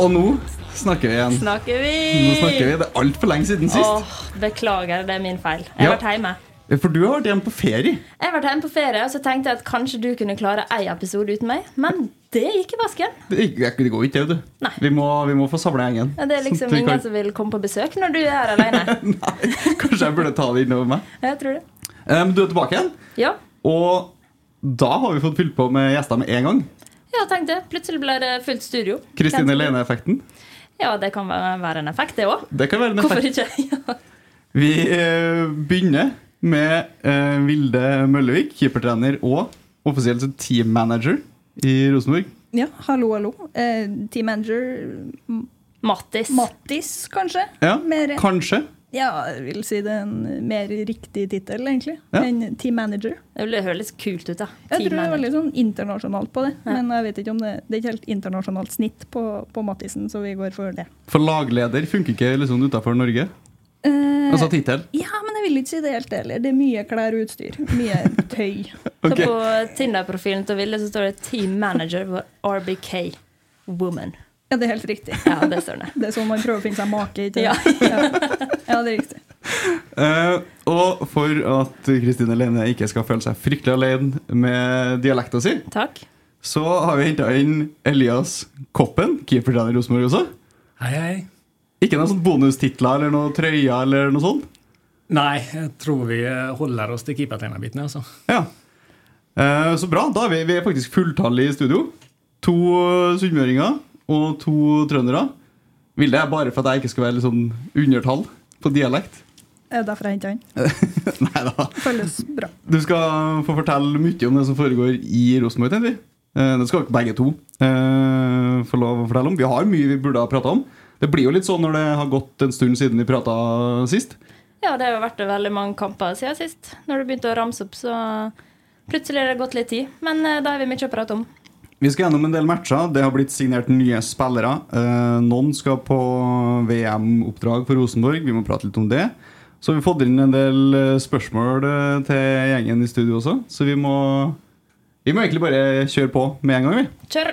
Og nå snakker vi igjen. Snakker vi? Nå snakker vi. Det er altfor lenge siden sist. Åh, beklager, det er min feil. Jeg har Ja. vært hjemme. For du har vært hjemme på ferie. Jeg har vært hjemme på ferie, og så tenkte jeg at kanskje du kunne klare én episode uten meg. Men det gikk i vasken. Det, det går ikke, du. Nei. Vi må, vi må få samla gjengen. Ja, Det er Sånn liksom at ingen kan- som vil komme på besøk når du er her alene. Kanskje jeg burde ta det innover meg. Jeg tror det. Um, du er tilbake igjen, Ja, og da har vi fått fylt på med gjester med en gang. Ja tenkte jeg. Plutselig ble det fullt studio. Kristine Lene-effekten. Ja, det kan være en effekt, det òg. Det kan være en Hvorfor ikke? Ja. Vi eh, begynner med eh, Vilde Møllevik, keepertrener og offisielt teammanager i Rosenborg. Ja, hallo, hallo. Eh, team manager Mattis. Mattis, kanskje? Ja, kanskje. Ja, jeg vil si det er en mer riktig tittel, egentlig, Ja. enn team manager. Det høres kult ut, da. Jeg tror det er veldig sånn internasjonalt på det, Ja. men jeg vet ikke om det, det er ikke helt internasjonalt snitt på, på Mattisen, så vi går for det. For lagleder funker ikke liksom utenfor Norge. Eh, Altså tittel. ja, men jeg vil ikke si det helt heller. Det er mye klær og utstyr. Mye tøy. okay. Så på Tinder-profilen til Ville så står det 'Team Manager for RBK Woman'. Ja, det er helt riktig. Ja, det står det. Det er sånn man prøver å finne seg make, ikke Ja. ja. ja, det er riktig. Uh, og for at Kristine Lene ikke skal føle seg fryktelig alene med dialekta si, Takk. så har vi henta inn Elias Koppen, keepertrener i Rosenborg også. Hei, hei. Ikke noen sånn bonustitler eller noe trøyer eller noe sånt? Nei, jeg tror vi holder oss til keepertrenerbiten. Altså. Ja. Uh, så bra. Da er vi, vi er faktisk fulltallige i studio. To sunnmøringer og to trøndere. Vilde er bare for at jeg ikke skal være sånn undertall på dialekt. Det er derfor jeg henter han. Nei da. Føles bra. Du skal få fortelle mye om det som foregår i Rosenborg. tenker vi. Eh, Det skal begge to eh, få lov å fortelle om. Vi har mye vi burde ha prata om. Det blir jo litt sånn når det har gått en stund siden vi prata sist. Ja, det har jo vært veldig mange kamper siden sist. Når du begynte å ramse opp, så plutselig har det gått litt tid. Men eh, da har vi mye å prate om. Vi skal gjennom en del matcher. Det har blitt signert nye spillere. Eh, noen skal på VM-oppdrag for Rosenborg. Vi må prate litt om det. Så vi har vi fått inn en del eh, spørsmål eh, til gjengen i studio også. Så vi må Vi må egentlig bare kjøre på med en gang, vi. Kjør!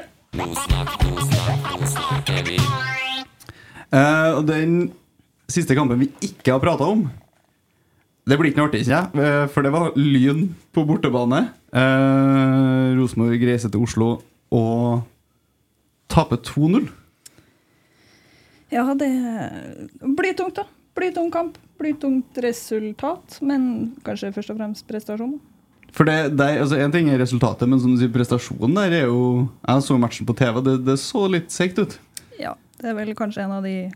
Eh, og den siste kampen vi ikke har prata om Det blir ikke noe artig, ikke jeg? For det var Lyn på bortebane. Eh, Rosenborg reiser til Oslo og tape 2-0. Ja, det blir tungt, da. Blytung kamp, blytungt resultat, men kanskje først og fremst prestasjon. For det, det altså En ting er resultatet, men som du sier, prestasjonen der er jo Jeg så matchen på TV, det, det så litt seigt ut. Ja, det er vel kanskje en av de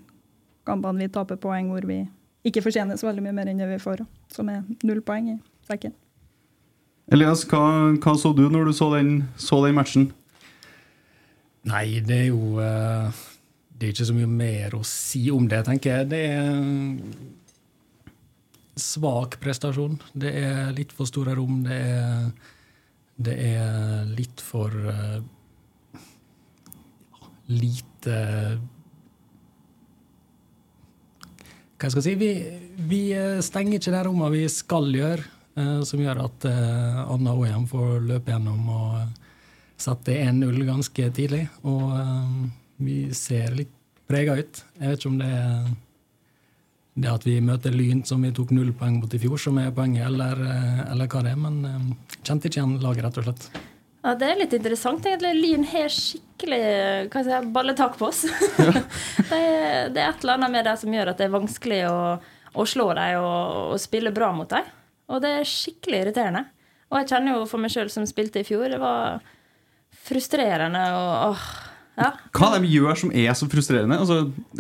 kampene vi taper poeng hvor vi ikke fortjener så veldig mye mer enn det vi får, som er null poeng i sekken. Elias, hva, hva så du når du så den, så den matchen? Nei, det er jo eh, Det er ikke så mye mer å si om det, tenker jeg. Det er svak prestasjon. Det er litt for store rom. Det er, det er litt for eh, lite Hva skal jeg si? Vi, vi eh, stenger ikke de rommene vi skal gjøre, som gjør at Anna Oyan får løpe gjennom og sette 1-0 ganske tidlig. Og eh, vi ser litt prega ut. Jeg vet ikke om det er det at vi møter Lyn, som vi tok null poeng mot i fjor, som er poenget, eller, eh, eller hva det er. Men eh, kjente ikke igjen laget, rett og slett. Ja, Det er litt interessant. egentlig. Lyn har skikkelig hva si, balletak på oss. det, er, det er et eller annet med det som gjør at det er vanskelig å, å slå dem og, og spille bra mot dem. Og det er skikkelig irriterende. Og jeg kjenner jo for meg sjøl som spilte i fjor, det var frustrerende og åh, ja. Hva de gjør som er så frustrerende? Altså,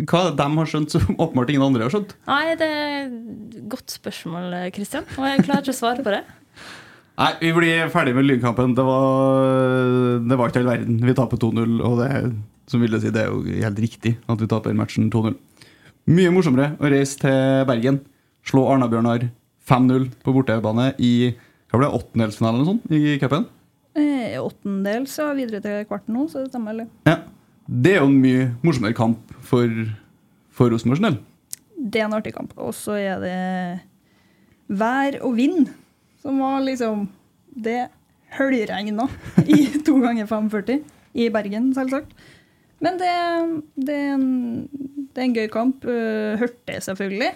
hva er det de har skjønt som åpenbart ingen andre har skjønt? Nei, det er et godt spørsmål, Kristian. Og jeg klarer ikke å svare på det. Nei, vi blir ferdig med Lynkampen. Det var, det var ikke all verden. Vi taper 2-0, og det, er- som Vilde si, det er jo helt riktig at vi taper matchen 2-0. Mye morsommere å reise til Bergen, slå Arna-Bjørnar 5-0 på bortebane i hva ble det, åttendelsfinale eller noe i cupen. Eh, Åttendels, og Videre til kvarten nå, så det stemmer, eller? Ja. Det er jo en mye morsommere kamp for, for Rosenborgs del. Det er en artig kamp. Og så er det vær og vind, som var liksom Det høljregna i to ganger 45 i Bergen, selvsagt. Men det, det, er, en, det er en gøy kamp. hørte hørte selvfølgelig.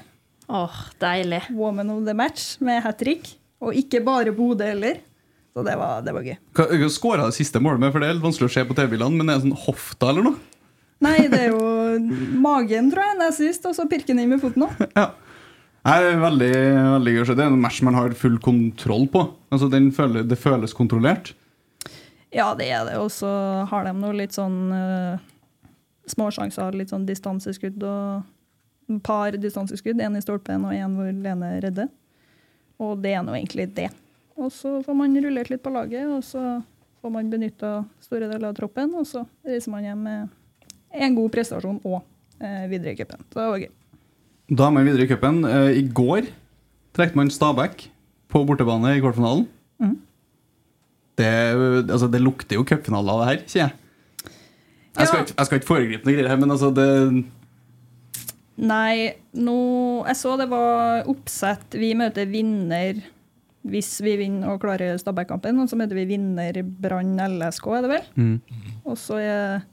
Åh, deilig. Woman of the match med hat trick. Og ikke bare Bodø heller. Så det var, det var gøy. Hva skåra det siste målet med? For det er litt vanskelig å se på TV-bildene, men er det er sånn hofta eller noe? Nei, det er jo magen, tror jeg, nest sist, og så pirker den inn med foten òg. Ja. Nei, det er veldig, veldig gøy. Det er en match man har full kontroll på. Altså, den føler, Det føles kontrollert. Ja, det er det. Og så har de noe litt sånn uh, småsjanser, litt sånn distanseskudd og par distanseskudd. Én i stolpen og én hvor Lene redder. Og det er nå egentlig det. Og så får man rullert litt på laget, og så får man benytta store deler av troppen, og så reiser man hjem med en god prestasjon og eh, videre i cupen. Så det var gøy. Da er man videre i cupen. Eh, I går trekte man Stabæk på bortebane i kvartfinalen. Mm. Det, altså, det lukter jo cupfinale av det her, sier jeg. Jeg skal, Ja. ikke, jeg skal ikke foregripe noe greier her, men altså det, Nei, nå Jeg så det var oppsett. Vi møter vinner hvis vi vinner og klarer Stabæk-kampen. Og så møter vi vinner Brann LSK, er det vel? Og så er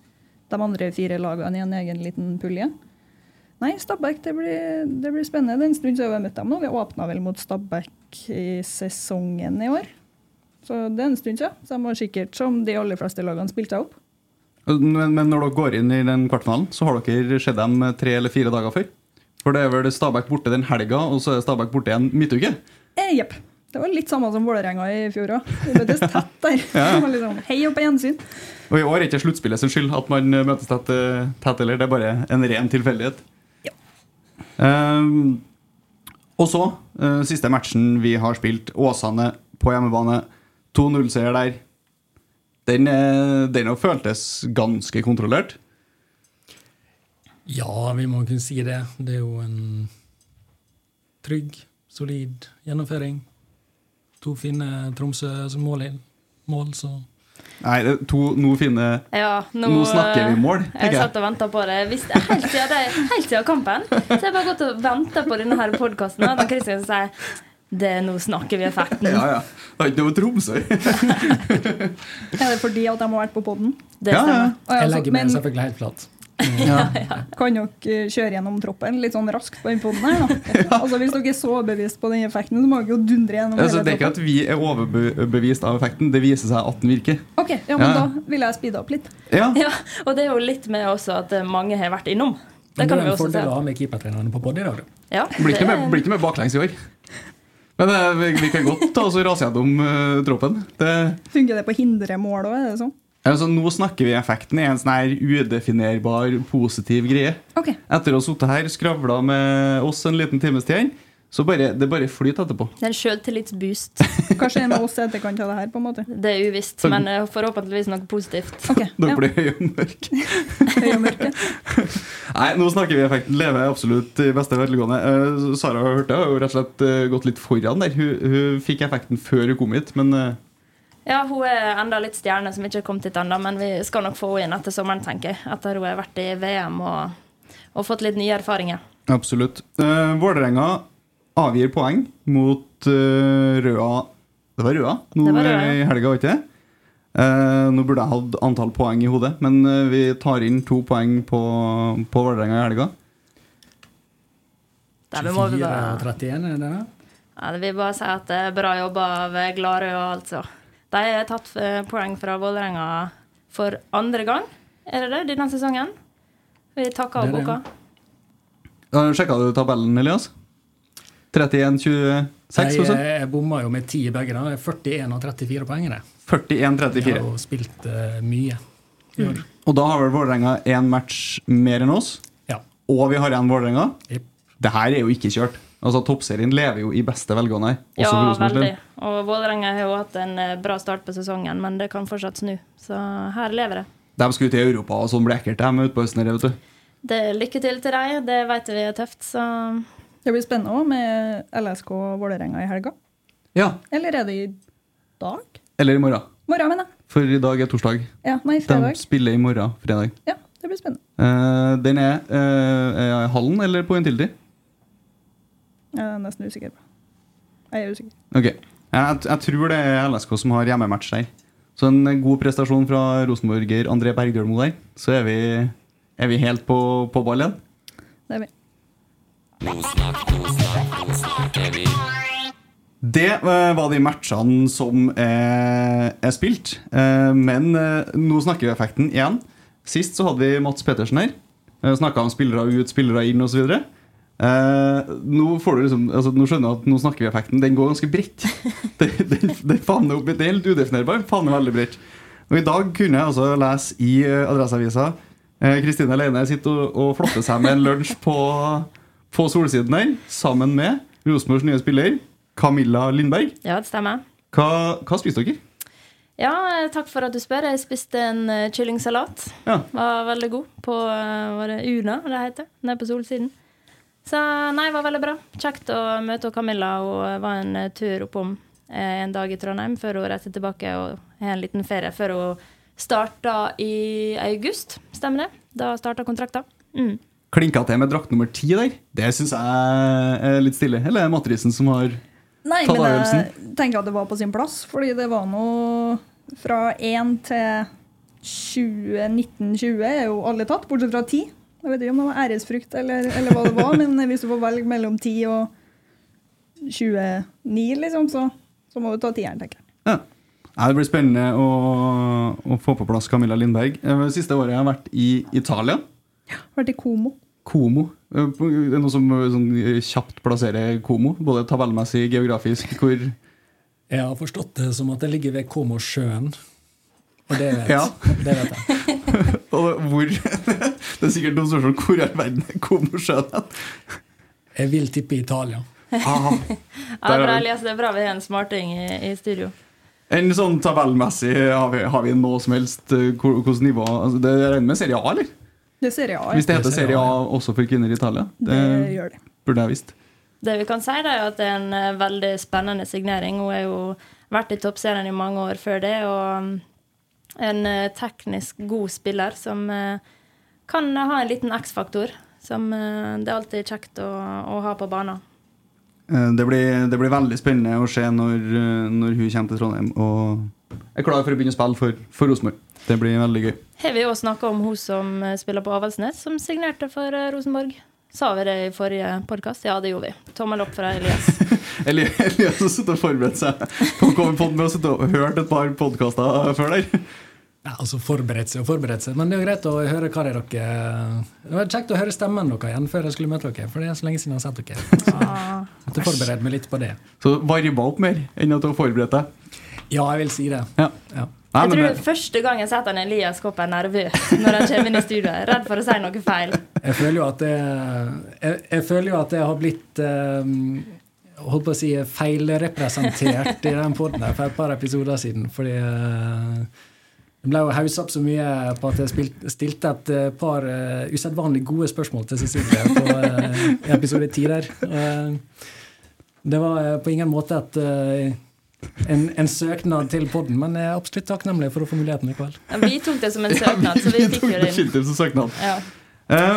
de andre fire lagene i en egen liten pulje. Nei, Stabæk, det blir, det blir spennende. Det er en stund siden vi har møtt dem nå. Vi åpna vel mot Stabæk i sesongen i år. Så det er en stund siden. Så de har sikkert, som de aller fleste lagene, spilt seg opp. men, men når dere går inn i den kvartfinalen, så har dere sett dem tre eller fire dager før? For det er vel Stabæk borte den helga, og så er Stabæk borte igjen midtuke? Eh, Jepp. Det var litt samme som Vålerenga i fjor òg. Tett der. Ja. Liksom, Hei og på gjensyn. Og i år er ikke sluttspillet sin skyld at man møtes tett, eh, tett eller det er bare en ren tilfeldighet. Ja. Um, og så, uh, siste matchen vi har spilt, Åsane på hjemmebane. 2-0-seier der. Den, eh, den føltes ganske kontrollert. Ja, vi må kunne si det. Det er jo en trygg, solid gjennomføring. To fine Tromsø som mål, mål så Nei, det er to nå fine Ja, nå, Nå snakker vi mål, tenker Jeg jeg. satt og venta på det. Visste, helt, siden det helt siden kampen. Så jeg bare gått og venta på denne podkasten. Og Kristian sier det, nå snakker vi effekten. Ja, ja. Det er ikke noe Tromsø. Er det fordi at de har vært på poden? Det Ja, ja. Jeg legger meg men selvfølgelig helt flat. Kan dere eh, kjøre gjennom troppen litt sånn raskt på den poden her, da? Altså, hvis dere er så overbevist på den effekten, så må dere jo dundre gjennom Altså, det er ikke at vi er overbevist av effekten, det viser seg at den virker. Ok, ja, men Ja. da vil jeg speede opp litt. Ja, Ja, og det er jo litt med også at eh, mange har vært innom. Det Men det kan er vi en også fordel å ha med keepertrenerne på pod i dag. da. Ja, Blir ikke med, blir ikke med baklengs i år. Men eh, vi, vi kan godt ta oss og rase gjennom uh, troppen. Det, Funker det på hindremål òg, er det sånn? Altså, nå snakker vi effekten i en sånn her udefinerbar positiv greie. Okay. Etter å ha sittet her skravla med oss en liten times tid, Så bare, det bare flyter etterpå. Det er en sjøltillitsboost. Hva skjer med oss i etterkant av det her? på en måte? Det er uvisst, men eh, forhåpentligvis noe positivt. Okay, da blir høye og mørk. Høy og mørk. Nei, nå snakker vi effekten. Leve er absolutt i beste velgående. Eh, Sara hørte har jo rett og slett eh, gått litt foran der. Hun, hun fikk effekten før hun kom hit, men eh, Ja, hun er enda litt stjerne som ikke er kommet hit ennå, men vi skal nok få henne inn etter sommeren, tenker jeg. Etter hun har vært i VM og, og fått litt nye erfaringer. absolutt. Uh, Vålerenga avgir poeng mot uh, Røa Det var Røa nå var Røa, i helga, var ikke det? Uh, nå burde jeg hatt antall poeng i hodet, men uh, vi tar inn to poeng på, på Vålerenga i helga. Må vi 24 bare, og 31, er det det? ja, det vil bare si at det er bra jobba av Gladrød, altså. De har tatt eh, poeng fra Vålerenga for andre gang, er det det, denne sesongen? Vi takker av boka. Sjekka du tabellen, Elias? 31-26, Jeg, også? jeg bomma jo med 10 begge. da. Det er 41 og 34 poeng. det. 41-34. har jo spilt uh, mye år. Og da har vel Vålerenga én match mer enn oss, Ja. og vi har igjen Vålerenga. Yep. Det her er jo ikke kjørt. Altså Toppserien lever jo i beste velgående. Ja, veldig. Og Vålerenga har jo hatt en eh, bra start på sesongen, men det kan fortsatt snu. Så her lever det. De skal ut i Europa, og sånn blir ekkelt dem med utpå høsten. her, vet du. Det er lykke til til deg, det vet vi er tøft, så Det blir spennende også med LSK og Vålerenga i helga. Ja. Eller er det i dag? Eller i morgen. Morgen, mener jeg. For i dag er torsdag. Ja, nei, De fredag. spiller i morgen, fredag. Ja, det blir spennende. Uh, den er uh, Hallen eller på Intility? Jeg er nesten usikker på. Jeg er usikker. Ok. Jeg, jeg tror det er LSK som har hjemmematch der. Så en god prestasjon fra Rosenborger André Bergdølmo der. Så er vi, er vi helt på, på ball igjen. Det er vi. Det eh, var de matchene som er, er spilt. Eh, men eh, nå snakker vi effekten igjen. Sist så hadde vi Mats Petersen her. Snakka om spillere ut, spillere inn osv. Uh, nå liksom altså, Nå skjønner jeg at nå snakker vi effekten. Den går ganske bredt. Den, den, den favner opp, det er helt udefinerbar. Favner veldig bredt. Og I dag kunne jeg altså lese i Adresseavisa eh, Kristine Leine sitter og, og flotter seg med en lunsj på, på Solsiden her, sammen med Rosenborgs nye spiller Camilla Lindberg. ja, det stemmer. Hva, hva spiste dere? Ja, eh, takk for at du spør. Jeg spiste en eh, kyllingsalat. Ja. Var veldig god på eh, var det Una, det heter, nede på Solsiden. Så nei, det var veldig bra. Kjekt å møte Camilla. Hun var en eh, tur oppom eh, en dag i Trondheim før hun reiste tilbake og har en liten ferie før hun starta i august. Stemmer det? Da starta kontrakta. Mm. Klinka til med drakt nummer ti der. Det syns jeg er litt stille. Eller er det Matrisen som har Nei, Ta men jeg tenker at det var på sin plass, fordi det var noe fra 1 til 20, er jo alle tatt, bortsett fra 10. Jeg vet ikke om det var æresfrukt eller, eller hva det var, men hvis du får velge mellom 10 og 29, liksom, så, så må du ta tieren, tenker jeg. Ja. Det blir spennende å, å få på plass Camilla Lindberg. Eh, Siste året jeg har vært i Italia. Ja, Vært i Como. Como. Eh, Det er noe som eh, sånn, kjapt plasserer Como, både tabellmessig, geografisk, hvor Jeg har forstått det som at det ligger ved Komosjøen. Det vet, Ja. det vet jeg. Og hvor Det er sikkert noen spørsmål hvor i all verden er sjøen hen? Jeg vil tippe Italia. Ah, Ja, det, er bra, Elias, det er bra vi har en smarting i, i studio. en sånn tabellmessig Har vi, har vi noe som helst eh, Hvilket nivå altså, Det regner med Serie A, eller? Det er Serie A. Hvis det Det er heter Serie Serie A også for kvinner i Italia? Det gjør det. burde jeg visst. Det vi kan si, det er at det er en eh, veldig spennende signering. Hun har jo vært i toppserien i mange år før det, og en eh, teknisk god spiller som eh, kan ha en liten X-faktor. Som eh, det er alltid kjekt å, å ha på banen. Det blir, det blir veldig spennende å se når, når hun kommer til Trondheim og er klar for å begynne å spille for, for Rosenborg. Det blir veldig gøy. Har vi òg snakka om hun som spiller på Avaldsnes, som signerte for Rosenborg? Sa vi det i forrige podkast? Ja, det gjorde vi. Tommel opp fra Elias. Elias har sittet og forberedt seg på å komme på med og hørt et par podkaster før der. Ja, altså Forberedt seg og forberedt seg, men det er jo greit å høre hva det er dere Det var kjekt å høre stemmen deres igjen før jeg skulle møte dere, for det er så lenge siden jeg har sett dere. Så jeg måtte forberede meg litt på det. Så varma opp mer enn at du har forberedt deg. Ja, jeg vil si det. Ja. Ja. Jeg tror første gang jeg setter han Elias Kopp er nervøs når han kommer inn i studioet. Redd for å si noe feil. Jeg føler jo at det Jeg, jeg føler jo at jeg har blitt um, holdt på å si feilrepresentert i den poden for et par episoder siden. Fordi eh, det ble jo haussa opp så mye på at jeg spilte, stilte et eh, par uh, usedvanlig gode spørsmål til Cecilie på uh, episode ti der. Uh, det var uh, på ingen måte et, en, en, søknad til poden, men jeg er absolutt takknemlig for å få muligheten i kveld. Ja, vi tok det som en søknad, så vi fikk det inn. Ja. Eh,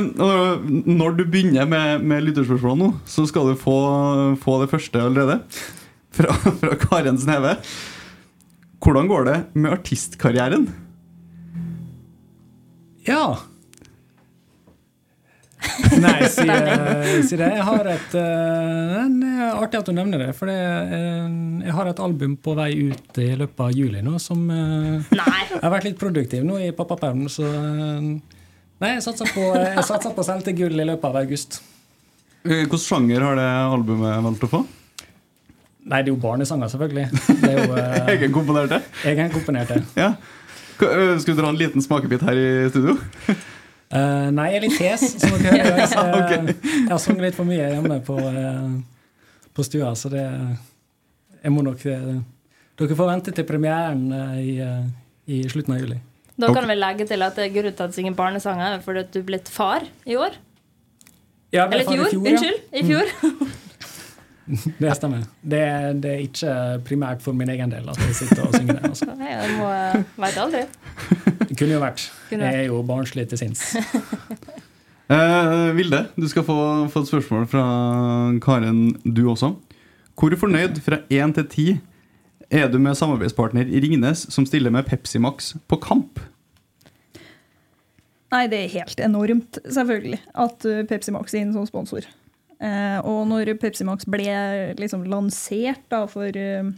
når du begynner med, med lytterspørsmål nå, så skal du få, få det første allerede. Fra, fra Karen Sneve. Hvordan går det med artistkarrieren? Ja Nei, si, si, det. Jeg har et Det er artig at du nevner det. For jeg har et album på vei ut i løpet av juli nå som Nei. har vært litt produktiv nå i pappaperm. Så Nei, jeg satser på, jeg satser på å selge til gull i løpet av august. Eh, hvilken sjanger har det albumet valgt å få? Nei, det er jo barnesanger, selvfølgelig. Det er jo, uh, Egenkomponerte? Egenkomponerte. Ja. Eh, skal du dra en liten smakebit her i studio? Uh, nei, jeg er litt hes, Så dere hører. Jeg, okay. jeg har sunget litt for mye hjemme på, uh, på stua, så det Jeg må nok Dere får vente til premieren i, i slutten av juli. Da kan vi legge til at det er grunnen til at du synger barnesanger, er fordi at du er blitt far i år. Ja, Eller i fjor. fjor Unnskyld. I fjor. Mm. Det stemmer. Det, det, er ikke primært for min egen del at jeg sitter og synger det. Altså. Nei, jeg må, vet aldri. Det kunne jo vært. Jeg er jo barnslig til sinns. eh, Vilde, du skal få, få, et spørsmål fra Karen, du også. Hvor fornøyd fra én til ti er du med samarbeidspartner i Ringnes som stiller med Pepsi Max på kamp? Nei, det er helt enormt, selvfølgelig, at uh, Pepsi Max er inne som sponsor. Eh, og når Pepsi Max ble liksom lansert da, for, uh,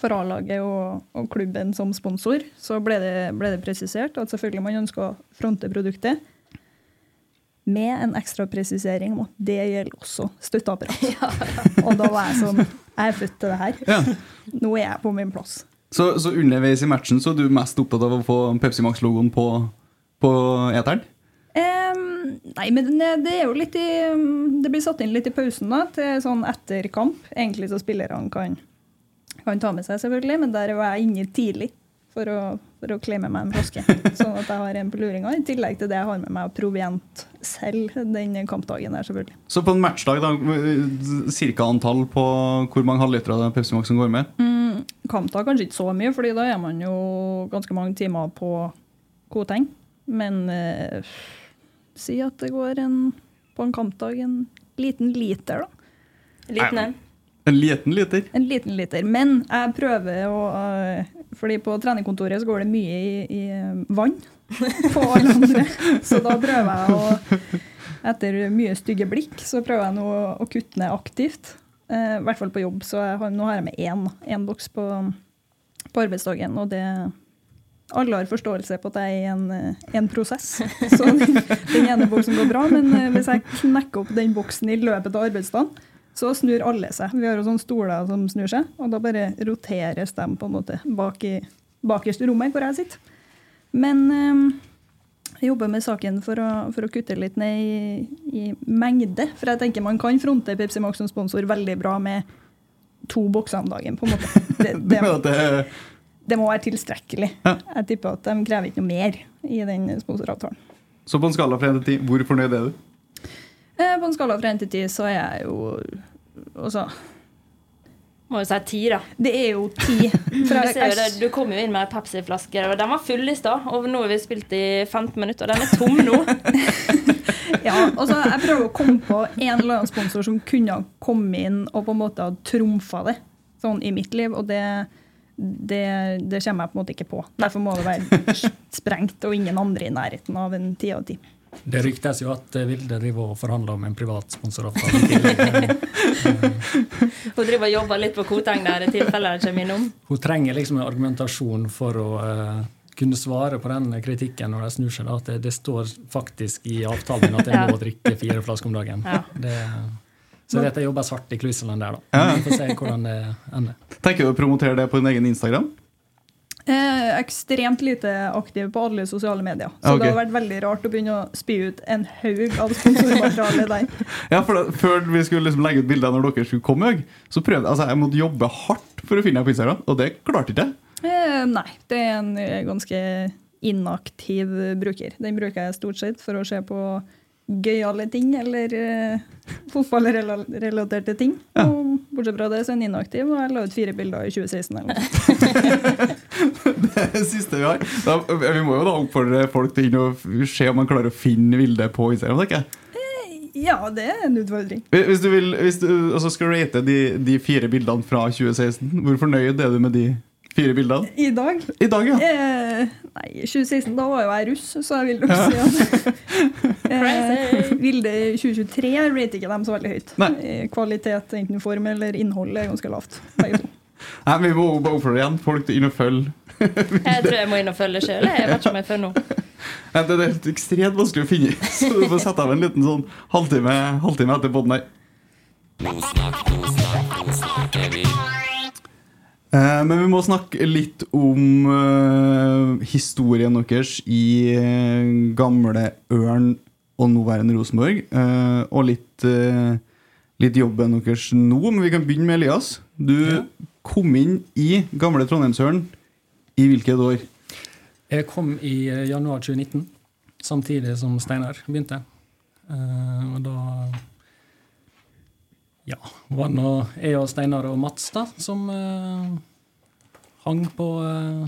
for A-laget og, og, klubben som sponsor, så ble det, ble det presisert at selvfølgelig man ønsker å fronte produktet med en ekstra presisering om at det gjelder også støtteapparat. Ja. og da var jeg sånn Jeg er født til det her. Ja. Nå er jeg på min plass. Så, så, underveis i matchen så er du mest opptatt av å få Pepsi Max-logoen på, på eteren? Um, nei, men det er jo litt i Det blir satt inn litt i pausen da, til sånn etter kamp. Egentlig så spillerne kan, kan ta med seg, selvfølgelig, men der var jeg inne tidlig for å, for å klemme meg en flaske. Sånn at jeg har en på luringa, i tillegg til det jeg har med meg provient selv den kampdagen der, selvfølgelig. Så på en matchdag, da, cirka antall på hvor mange halvlitere Pepsi Max som går med? Mm, kampdag kanskje ikke så mye, fordi da er man jo ganske mange timer på Koteng. Men eh, si at det går en, på en kampdag en liten liter, da. Liten en. En liten liter? En liten liter. Men jeg prøver å uh, fordi på treningskontoret så går det mye i, i eh, vann på alle andre. Så da prøver jeg å Etter mye stygge blikk så prøver jeg nå å kutte ned aktivt. Eh, I hvert fall på jobb. Så har, nå har jeg med én, én boks på, på arbeidsdagen. Og det alle har forståelse på at jeg er i en, eh, en prosess. Så den, den ene boksen går bra. Men eh, hvis jeg knekker opp den boksen i løpet av arbeidsdagen, så snur alle seg. Vi har jo sånne stoler som snur seg, og da bare roteres de på en måte bak i bakerst rommet hvor jeg sitter. Men um, jeg jobber med saken for å, for å kutte litt ned i, i, mengde. For jeg tenker man kan fronte Pepsi Max som sponsor veldig bra med to bokser om dagen. på en måte. Det, det, det må være tilstrekkelig. Jeg tipper at de krever ikke noe mer i den sponsoravtalen. Så på en skala fra 1 til 10, hvor fornøyd er du? Eh, på en skala fra 1 til 10 så er jeg jo Altså må jo si ti, da. Det er jo ti. du, du kom jo inn med ei Pepsi-flaske, og den var full i stad. Og nå har vi spilt i 15 minutter, og den er tom nå. ja, altså Jeg prøver å komme på en eller annen sponsor som kunne komme inn og på en måte ha trumfa det sånn i mitt liv. Og det, det, det, kommer jeg på en måte ikke på. Derfor må det være sprengt og ingen andre i nærheten av en ti av ti. Det ryktes jo at Vilde driver og forhandler om en privat sponsoravtale. Hun driver og jobber litt på Koteng der i tilfelle det kommer innom? Hun trenger liksom en argumentasjon for å uh, kunne svare på den kritikken når de snur seg. Da, at det, det, står faktisk i avtalen at jeg må drikke fire flasker om dagen. Ja. Det, så jeg vet jeg jobber svart i Kluseland der, da. Vi får se hvordan det ender. Tenker du å promotere det på din egen Instagram? Eh, ekstremt lite aktiv på alle sosiale medier. Så okay. det har vært veldig rart å begynne å spy ut en haug av sponsormateriale der. Ja, for da, Før vi skulle liksom legge ut bilder når dere skulle komme, så prøvde altså, jeg måtte jobbe hardt for å finne deg på Instagram, og det klarte ikke jeg. Eh, nei, det er en eh, ganske inaktiv bruker. Den bruker jeg stort sett for å se på gøyale ting, eller uh, fotballrelaterte ting. Og bortsett fra det så er den inaktiv, og jeg la ut fire bilder i 2016. eller noe. Det siste vi har. Da, vi må jo da oppfordre folk til å se om man klarer å finne bildet på Instagram. ikke? jeg. Ja, det er en utfordring. Hvis du, vil, hvis du altså skal rate de, de fire bildene fra 2016, hvor fornøyd er du med de fire bildene? I dag I dag, ja. eh, Nei, 2016 da var jo jeg russ, så jeg vil nok si at eh, Vilde 2023 rater ikke dem så veldig høyt. Nei. Eh, Kvalitet, enten form eller innhold, er ganske lavt. begge to. Nei, Vi må bare oppfordre igjen folk til å inn og følge. Jeg tror jeg må inn og følge sjøl. Jeg vet ikke om jeg følger nå. Nei, Det er helt ekstremt vanskelig å finne, så du får sette av en liten sånn halvtime, halvtime etter båten her. Eh, Men vi må snakke litt om uh, historien deres i uh, gamle Ørn og nåværende Rosenborg. Uh, og litt, eh, litt jobben deres nå. Men vi kan begynne med Elias. Du Ja. kom inn i gamle Trondheimsørn i hvilket år? Jeg kom i eh, januar 2019, samtidig som Steinar begynte. Eh, og da ja, var det nå jeg og Steinar og Mats da, som eh, hang på eh,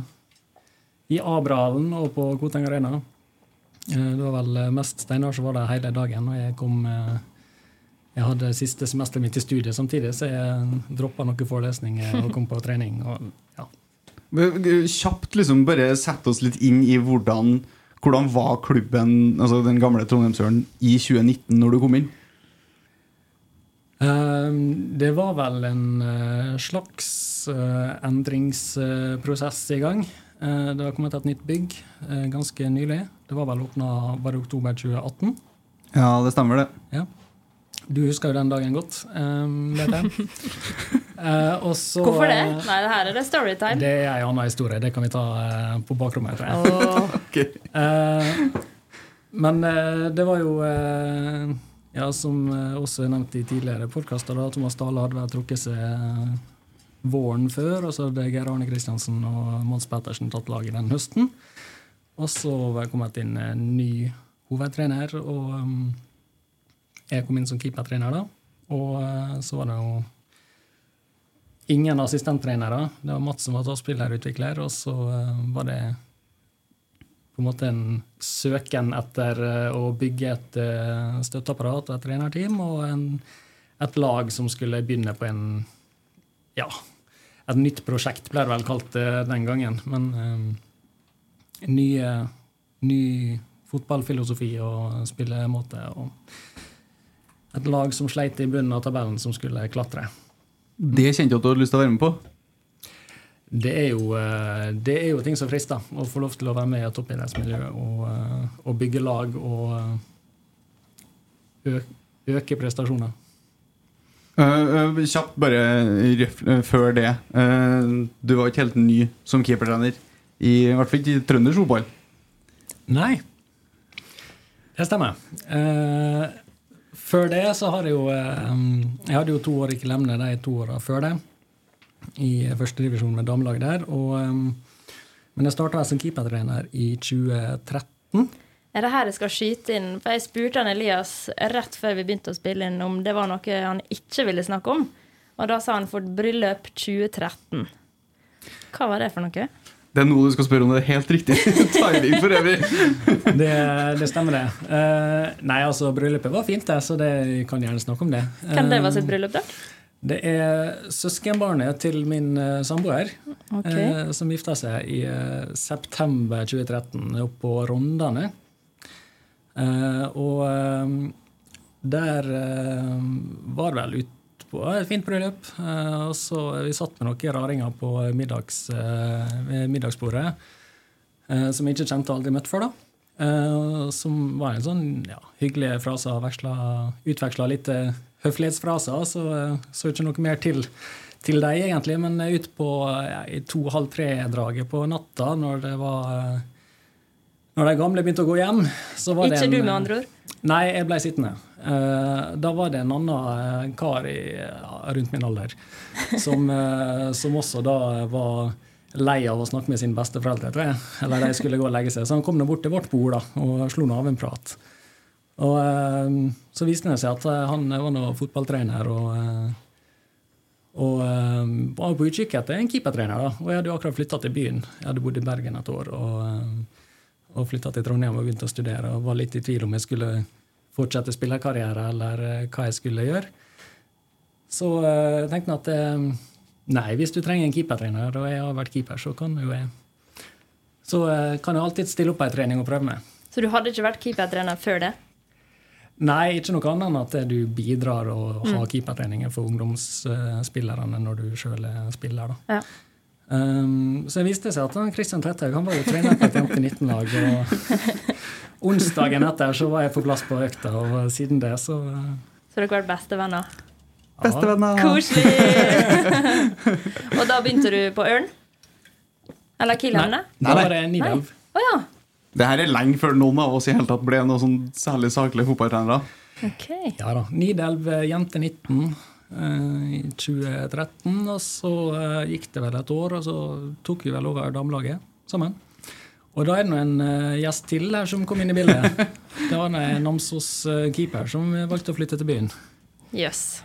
i Abrahallen og på Koteng Arena. Eh, det var vel eh, mest Steinar som var der hele dagen. og jeg kom... eh, jeg hadde siste semesteret mitt i studiet samtidig, så jeg droppa noen forelesninger og kom på trening. og ja, Kjapt liksom bare sett oss litt inn i hvordan, hvordan var klubben, altså den gamle Trondheimsøren, i 2019 når du kom inn? Eh, Det var vel en eh, slags eh, endringsprosess i gang. Eh, Det har kommet et nytt bygg ganske nylig. Det var vel åpna bare oktober 2018. Ja, det stemmer, det. Ja. Du husker jo den dagen godt, eh, vet jeg. Eh, og så, Hvorfor det? Nei, det her er det storytime. Det er en annen historie. Det kan vi ta på bakrommet, tror jeg. Åh, Eh, men det var jo Ja, som eh, også er nevnt i tidligere podkaster, Thomas Dale hadde vel trukket seg eh, våren før, og så hadde Geir Arne Kristiansen og Mons Pettersen tatt laget den høsten. Og så var jeg kommet inn en ny hovedtrener, og um, jeg kom inn som keepertrener da. Og eh, så var det jo ingen assistenttrenere. Det var Mats som var spillerutvikler, og så eh, var det på en måte en søken etter eh, å bygge et eh, støtteapparat og et trenerteam, og en, et lag som skulle begynne på en ja, et nytt prosjekt, ble det vel kalt det den gangen. Men um, ny, eh, ny fotballfilosofi og spillemåte. og et lag som sleit i bunnen av tabellen, som skulle klatre. Det kjente jeg at du hadde lyst til å være med på. Det er jo, eh, det er jo ting som frister. Å få lov til å være med i et toppidrettsmiljø og, eh, og bygge lag og eh, ø- øke prestasjoner. Uh, uh, kjapt, bare eh, før det. Du var ikke helt ny som keepertrener, i, i hvert fall ikke i trøndersk fotball. Nei, det stemmer. Før det så har jeg jo Jeg hadde jo to år i Klemne de to åra før det. I førstedivisjon med damelaget der. Og, eh, men jeg starta som keepertrener i 2013. Er det her jeg skal skyte inn? For Jeg spurte han Elias rett før vi begynte å spille inn om det var noe han ikke ville snakke om. Og da sa han for bryllup 2013. Hva var det for noe? Det er noe du skal spørre om det er helt riktig timing for øvrig. Det, det stemmer, det. Uh, nei, altså, bryllupet var fint, det, så det kan gjerne snakke om det. Hvem det var Eh, sitt bryllup, da? Det er søskenbarnet til min eh, samboer, okay. eh, som gifta seg i eh, september 2013 oppe på Rondane. Eh, og der var det vel utpå et fint bryllup. Og så Vi satt med noen raringer på middags, middagsbordet som jeg ikke kjente og aldri møtt før. da. Som var en sånn ja, hyggelig frase veksla, utveksla litt høflighetsfraser, så er så ikke noe mer til, til dem, egentlig, men ut på ja, i to-halv tre-draget på natta, når det var eh, Når de gamle begynte å gå hjem, så var Ikke det en, du, med andre ord? Nei, jeg ble sittende. Eh, da var det en annen eh, kar i, rundt min alder som, eh, som også da var lei av å snakke med sine besteforeldre, tror jeg. Eller de skulle gå og legge seg. Så han kom nå bort til vårt bord da, og slo nå av en prat. Og eh, så viste det seg at eh, han var nå fotballtrener og, eh, og var på utkikk etter en keepertrener. da. Og jeg hadde jo akkurat flytta til byen. Jeg hadde bodd i Bergen et år. og... og flytta til Trondheim og begynte å studere. og Var litt i tvil om jeg skulle fortsette spillerkarriere eller hva jeg skulle gjøre. Så uh, tenkte jeg at nei, hvis du trenger en keepertrener, og jeg har vært keeper, så kan jo jeg Så kan jeg alltid stille opp på ei trening og prøve meg. Så du hadde ikke vært keepertrener før det? Nei, ikke noe annet enn at du bidrar og har keepertreninger for ungdomsspillerne når du sjøl er spiller. da. Ja. Um, så det viste seg at han Christian Tvetthaug han var jo trener på et jente-19-lag. og Onsdagen etter så var jeg på plass på økta, og siden det så uh, Så dere har vært bestevenner? Bestevenner. Koselig! og da begynte du på Ørn? Eller Nei, Killhavne? da Nei, det var det Nidelv. Å ja. Det her er lenge før noen av oss i hele tatt ble noe sånn særlig saklige fotballtrenere. Ok. Ja da. Nidelv eh, jente 19 eh, i 2013. Og så eh, gikk det vel et år, og så tok vi vel over damelaget sammen. Og da er det nå en eh, gjest til her som kom inn i bildet. Det var en Namsos-keeper som valgte å flytte til byen. Jøss.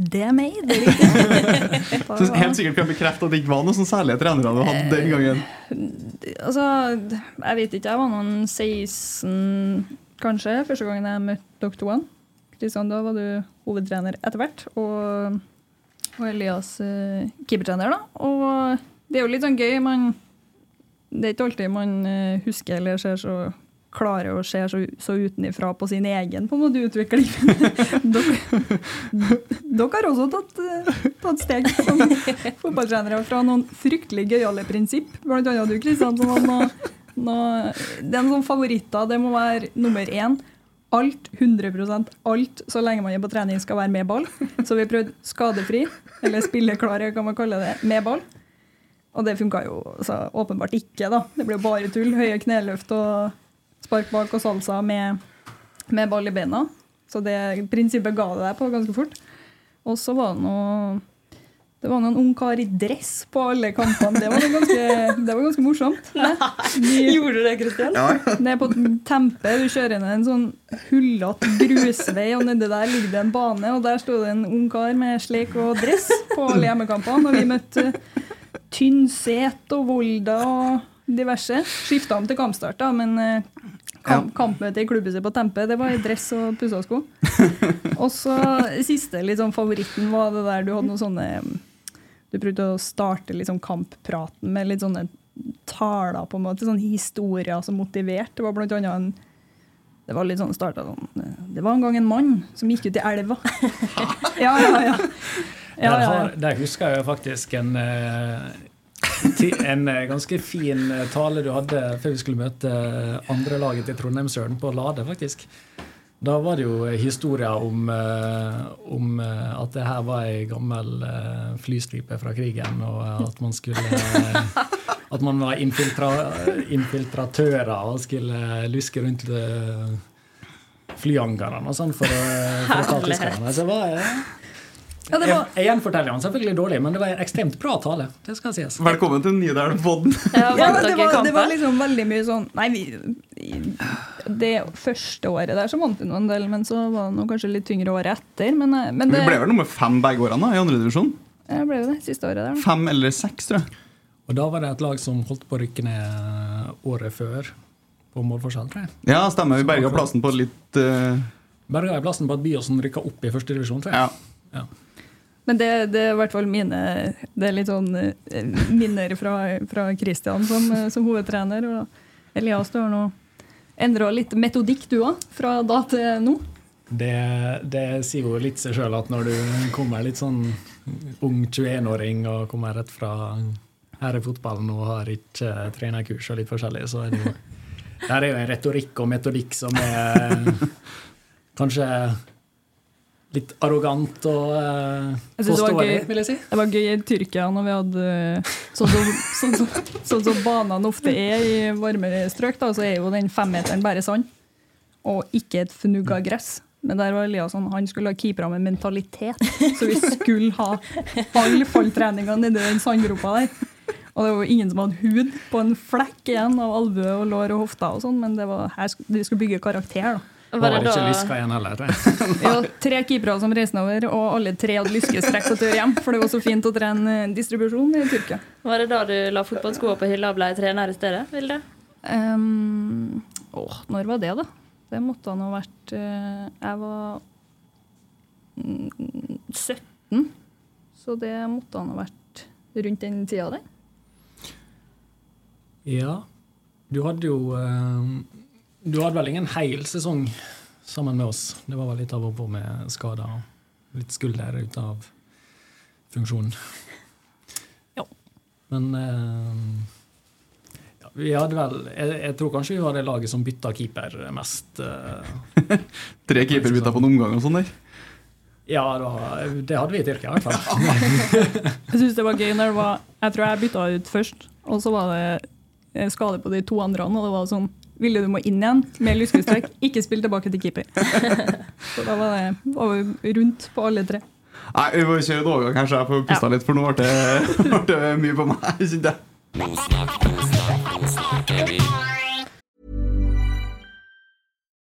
Det er meg, det er. Så helt sikkert kan bekrefte at det ikke var noen sånn særlige trenere du hadde den gangen. Altså, jeg vet ikke, jeg var noen 16 kanskje, første gangen jeg møtte dere to. Kristian, da var du hovedtrener etter hvert, og, og Elias uh, keepertrener. da. Og det er jo litt sånn gøy. man Det er ikke alltid man eh, husker eller ser så klarer å se så, så utenifra på sin egen på en måte utvikling. dere, dere har også tatt, eh, tatt steg som fotballtrenere fra noen fryktelig gøyale prinsipp. Blant annet du, Kristian, som var Det er noen favoritter. Det må være nummer én. Alt, 100% alt, så lenge man er på trening, skal være med ball. Så vi prøvde skadefri, eller spilleklare, kan man kalle det, med ball. Og det funka jo altså, åpenbart ikke, da. Det ble bare tull. Høye kneløft og spark bak og salsa med, med ball i beina. Så det prinsippet ga det deg på ganske fort. Og så var det noe det var noen ungkar i dress på alle kampene. Det var, ganske, det var ganske morsomt. Nei, De- Gjorde du det, Kristian? det er på Tempe. Du kjører ned en sånn hullete grusvei, og nedi der ligger det en bane. Og der sto det en ungkar med sleik og dress på alle hjemmekampene. Og vi møtte Tynset og Volda og diverse. Skifta om til kampstart, da, men kamp, ja. kampmøte i klubbhuset på Tempe, det var i dress og pussa sko. Og så siste sånn favoritten var det der du hadde noen sånne Du prøvde å starte liksom kamppraten med litt sånne taler, på en måte, sånne historier som motiverte. Det var blant annet en det var litt sånn startet sånn Det var en gang en mann som gikk ut i elva. ja, ja, ja. ja, Der, ja, Der, har, der husker jeg faktisk en, eh, ti- en eh, ganske fin eh, tale du hadde før vi skulle møte andre laget til Trondheimsøren på Lade, faktisk. Da var det jo historier om, eh, om eh, at det her var ei gammel eh, flystripe fra krigen, og at man skulle At man var infiltra, infiltratører og skulle luske rundt eh, flyhangarene og sånn for for å ta tyskerne. Så det var, eh, Ja, det jeg, var, jeg gjenforteller han selvfølgelig dårlig, men det var en ekstremt bra tale. Det skal sies. Velkommen til Nidelv-podden. Ja, ja, det, var, det var liksom veldig mye sånn Nei, vi, i- det første året der så vant vi nå en del, men så var det kanskje litt tyngre året etter. Men, men det, Vi ble vel nummer fem begge årene da, i andre divisjon. jeg ble jo det siste året der. da. Fem eller seks, tror jeg. Og da var det et lag som holdt på å rykke ned året før på målforskjell, tror jeg. Ja, stemmer. Vi berga plassen på litt uh... Berga plassen på at Byåsen rykka opp i første divisjon, tror Ja. Ja. Men det, det er i hvert fall mine Det er litt sånn eh, minner fra, fra Christian som, eh, som hovedtrener. Og Elias, du har nå endra litt metodikk, du òg, fra da til nå. Det, det sier jo litt seg sjøl at når du kommer litt sånn ung 21-åring og kommer rett fra her er fotballen og har ikke trenerkurs og litt forskjellig, så er det jo Der er jo en retorikk og metodikk som er kanskje litt arrogant og uh, påståelig, vil jeg si. Det var gøy i Tyrkia når vi hadde Sånn som sånn, som- sånn så banene ofte er i varmere strøk, da, så er jo den femmeteren bare sand. Og ikke et fnugg av gress. Men der var Eliasson, han skulle ha keepere med mentalitet. Så vi skulle ha all falltreninga nedi den sandgropa der. Og det var jo ingen som hadde hud på en flekk igjen av albue og lår og hofter og sånn, men det var her de skulle bygge karakter, da. Var det ikke lyska igjen heller. jo, tre keepere som reiste over, og alle tre hadde lyskestrekk på tur hjem. For det var så fint å trene eh, distribusjon i Tyrkia. Var det da du la fotballskoa på hylla og ble trener i stedet? Vilde? Um, åh, når var det, da? Det måtte han ha vært uh, Jeg var mm, 17, så det måtte han ha vært rundt den tida der. Ja. Du hadde jo eh, Du hadde vel ingen hel sesong sammen med oss. Det var vel litt av og på med skader og litt skulder ut av funksjon. Ja. Men eh, ja, vi hadde vel jeg, jeg tror kanskje vi var det laget som bytta keeper mest. eh. Tre keeperbytter på en omgang og sånn der. ja, da, det hadde vi i Tyrkia, i hvert fall. Jeg synes det var gøy når det var Jeg tror jeg bytta ut først, og så var det eh, skade på de to andre, og det var sånn Ville du må inn igjen med lyskestrekk, ikke spill tilbake til keeper. Så da var det over rundt på alle tre. Nei, vi må kjøre en overgang, så Jeg får pusta Ja. litt, for nå ble det, mye på meg. Nå snakk, nå snakk, nå snakker jeg.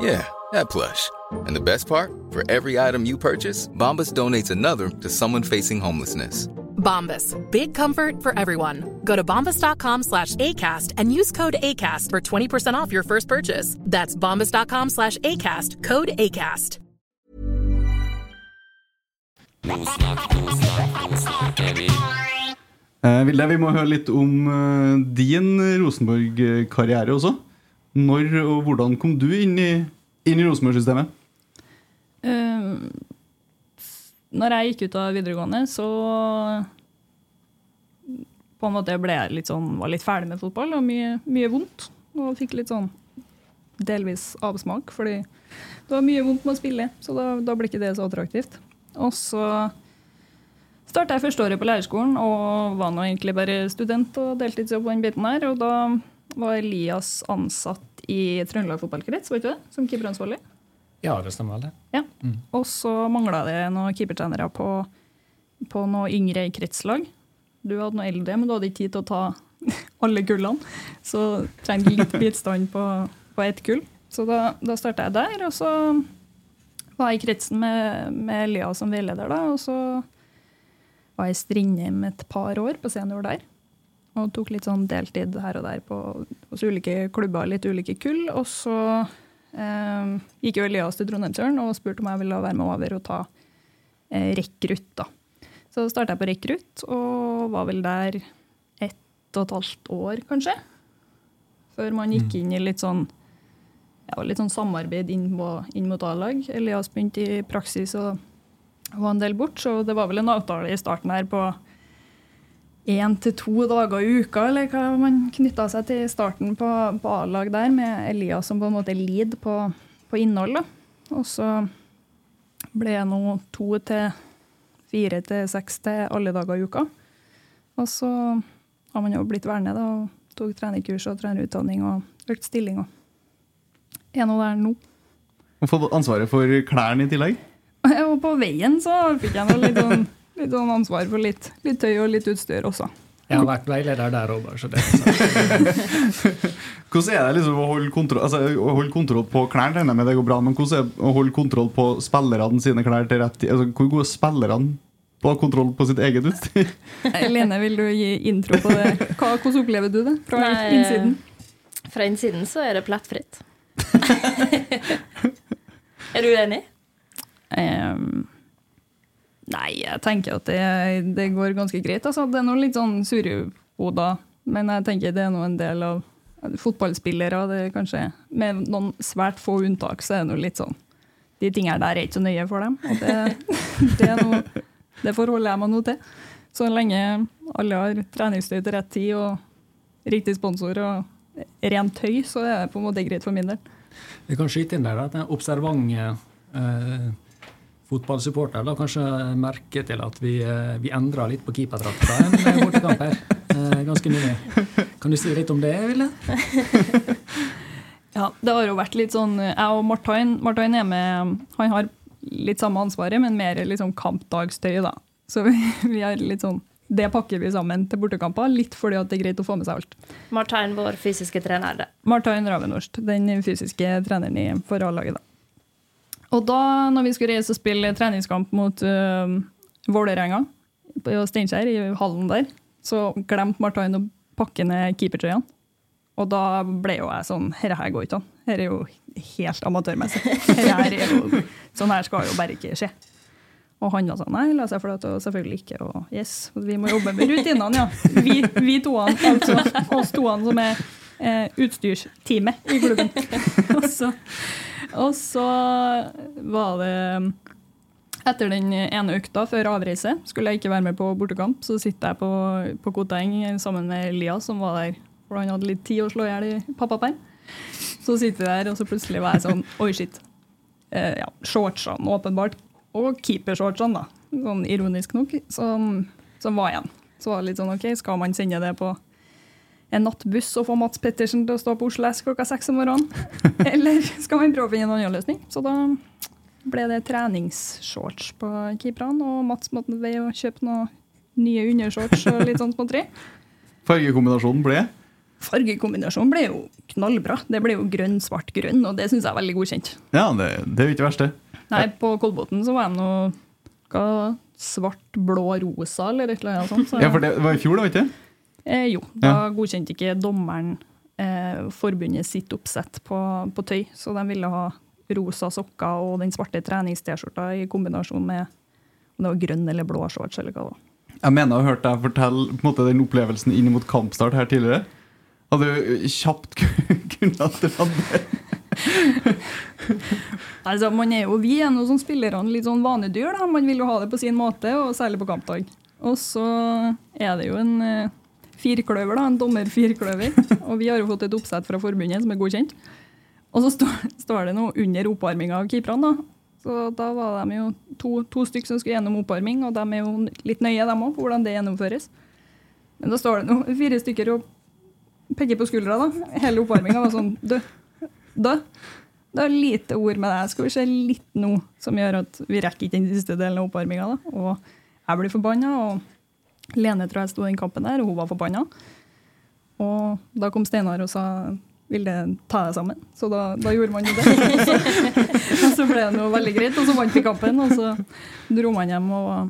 Yeah, that plush. And the best part? For every item you purchase, Bombas donates another to someone facing homelessness. Bombas. Big comfort for everyone. Go to bombas.com slash ACAST and use code ACAST for 20% off your first purchase. That's bombas.com slash ACAST. Code ACAST. Eh, Vilde, vi må høre litt om uh, din Rosenborg-karriere også. Når og hvordan kom du inn i, inn i Rosenborg-systemet? Uh, når jeg gikk ut av videregående, så på en måte ble jeg litt sånn, var litt ferdig med fotball og mye, mye vondt. Og fikk litt sånn delvis avsmak, fordi det var mye vondt med å spille. Så da, da ble ikke det så attraktivt. Og så starta jeg første året på lærerskolen og var nå egentlig bare student og deltidsjobb på den biten her. Og da var Elias ansatt i Trøndelag fotballkrets, var ikke det? Som keeperansvarlig. Ja, det stemmer vel, det. Ja. Og så mangla det noen keepertrenere på, på noe yngre i kretslag. Du hadde noe eldre, men du hadde ikke tid til å ta alle kullene. Så trengte litt bistand på, på ett kull. Så da, da starta jeg der, og så var jeg i kretsen med, med Elias som veileder, da. Og så var jeg i Strindheim et par år på senior der. Og tok litt sånn deltid her og der på, hos ulike klubber, litt ulike kull. Og så eh, gikk jo Elias til Trondheimsøren og spurte om jeg ville være med over og ta eh, rekrutt. da. Så starta jeg på rekrutt, og var vel der ett og et halvt år, kanskje. Før man gikk inn i litt sånn, ja, litt sånn samarbeid inn, på, inn mot A-lag. Elias begynte i praksis og var en del bort, så det var vel en avtale i starten her på én til to dager i uka, eller hva man knytta seg til i starten på, på A-lag der, med Elias som på en måte lead på, på innhold. Da. Og så ble jeg nå to til fire til seks til alle dager i uka. Og så har man jo blitt verne da, og tok trenerkurs og trenerutdanning og økt stilling. Og er nå der nå. Og fått ansvaret for klærne i tillegg? Og på veien så fikk jeg noe litt sånn, litt sånn ansvar for litt, litt tøy og litt utstyr også. Jeg har vært veileder der òg, bare så det Hvordan er det liksom å holde kontroll, altså, å holde kontroll på klærne? regner jeg med det går bra, Men hvordan er det å holde kontroll på spillerne sine klær til rett tid? Altså, hvor gode er spillerne på å ha kontroll på sitt eget utstyr? Lene, vil du gi intro på det? Hva, hvordan opplever du det fra Nei, innsiden? Fra innsiden så er det plettfritt. er du enig? Ehm, nei, jeg tenker at det, det går ganske greit. Altså. Det er noe litt sånn surhoder, men jeg tenker det er nå en del av fotballspillere. Det er kanskje, med noen svært få unntak, så er det noe litt sånn De tingene der er ikke så nøye for dem. Og det, det, er noe, det forholder jeg meg nå til. Så lenge alle har treningstøy til rett tid og riktig sponsor og rent tøy, så er det på en måte greit for min del. Vi kan skyte inn der at den observante eh, fotballsupporter da kanskje merke til at vi, eh, vi endra litt på keeperdrakta en bortekamp her eh, ganske nylig. Kan du si litt om det, Ville? Ja, det har jo vært litt sånn Jeg og Martin, Martin er med Han har litt samme ansvaret, men mer liksom kampdagstøy, da. Så vi, vi har litt sånn Det pakker vi sammen til bortekamper, litt fordi at det er greit å få med seg alt. Martin, vår fysiske trener. det. Martin Ravenorst, den fysiske treneren i for A-laget, da. Og da, når vi skulle reise og spille treningskamp mot uh, Vålerenga på Steinkjer, i hallen der, så glemte Martin å pakke ned keepertrøyene. Og da ble jo jeg sånn Dette her går ikke an. Dette er jo helt amatørmessig. Her er jo, sånn her skal jo bare ikke skje. Og han sa nei, la seg flate, og selvfølgelig ikke. Og yes, vi må jobbe med rutinene, ja. Vi, vi toene, altså oss toene som er eh, utstyrsteamet i klubben. og, så, og så var det etter den ene økta før avreise skulle jeg ikke være med på bortekamp. Så sitter jeg på, på Koteng sammen med Elias, som var der for han hadde litt tid å slå i hjel i pappaperm. Så sitter vi der, og så plutselig var jeg sånn Oi, shit. Eh, ja, shortsene åpenbart. Og keepershortsene, da. Sånn ironisk nok, som, som var igjen. Så var det litt sånn OK, skal man sende det på en nattbuss og få Mats Pettersen til å stå på Oslo S klokka seks om morgenen? Eller skal man prøve å finne en annen løsning? Så da ble det treningsshorts på keeperne, og Mats måtte veie å kjøpe noen nye undershorts og litt sånn småtteri. Fargekombinasjonen ble? Fargekombinasjonen ble jo knallbra. Det ble jo grønn, svart, grønn, og det syns jeg er veldig godkjent. Ja, det, det er jo ikke verst, det. Nei, på Kolbotn så var de noe hva, svart, blå, rosa eller et eller annet sånt. Så, Ja, for det var i fjor, da, ikke? Eh, jo, da godkjente ikke dommeren eh, forbundet sitt oppsett på, på tøy, så de ville ha rosa sokker og den svarte trenings-T-skjorta i kombinasjon med om det var grønn eller blå shorts eller hva det var. Jeg mener jeg har hørt deg fortelle måte, den opplevelsen inn mot kampstart her tidligere. Hadde du kjapt kunnet dra det? Altså, man er jo, vi er noen som spillerne litt sånn vanedyr. da. Man vil jo ha det på sin måte, og særlig på kampdag. Og så er det jo en eh, firkløver, da, en dommerfirkløver. Og vi har jo fått et oppsett fra forbundet som er godkjent. Og så står, det noe under oppvarminga av keeperne. da. Så da var de jo to, to stykker som skulle gjennom oppvarming, og de er jo litt nøye, dem òg, hvordan det gjennomføres. Men da står det noe, fire stykker og peker på skuldra. da. Hele oppvarminga var sånn død. Død. Det er lite ord med det. Skal vi se litt nå som gjør at vi rekker ikke den siste delen av oppvarminga. Og jeg blir forbanna, og Lene tror jeg sto i den kampen der, og hun var forbanna. Og da kom Steinar og sa vil det ta deg sammen? Så da, da gjorde man jo det. Og så, og så ble det noe veldig greit, og så vant vi kampen. Og så dro man hjem og var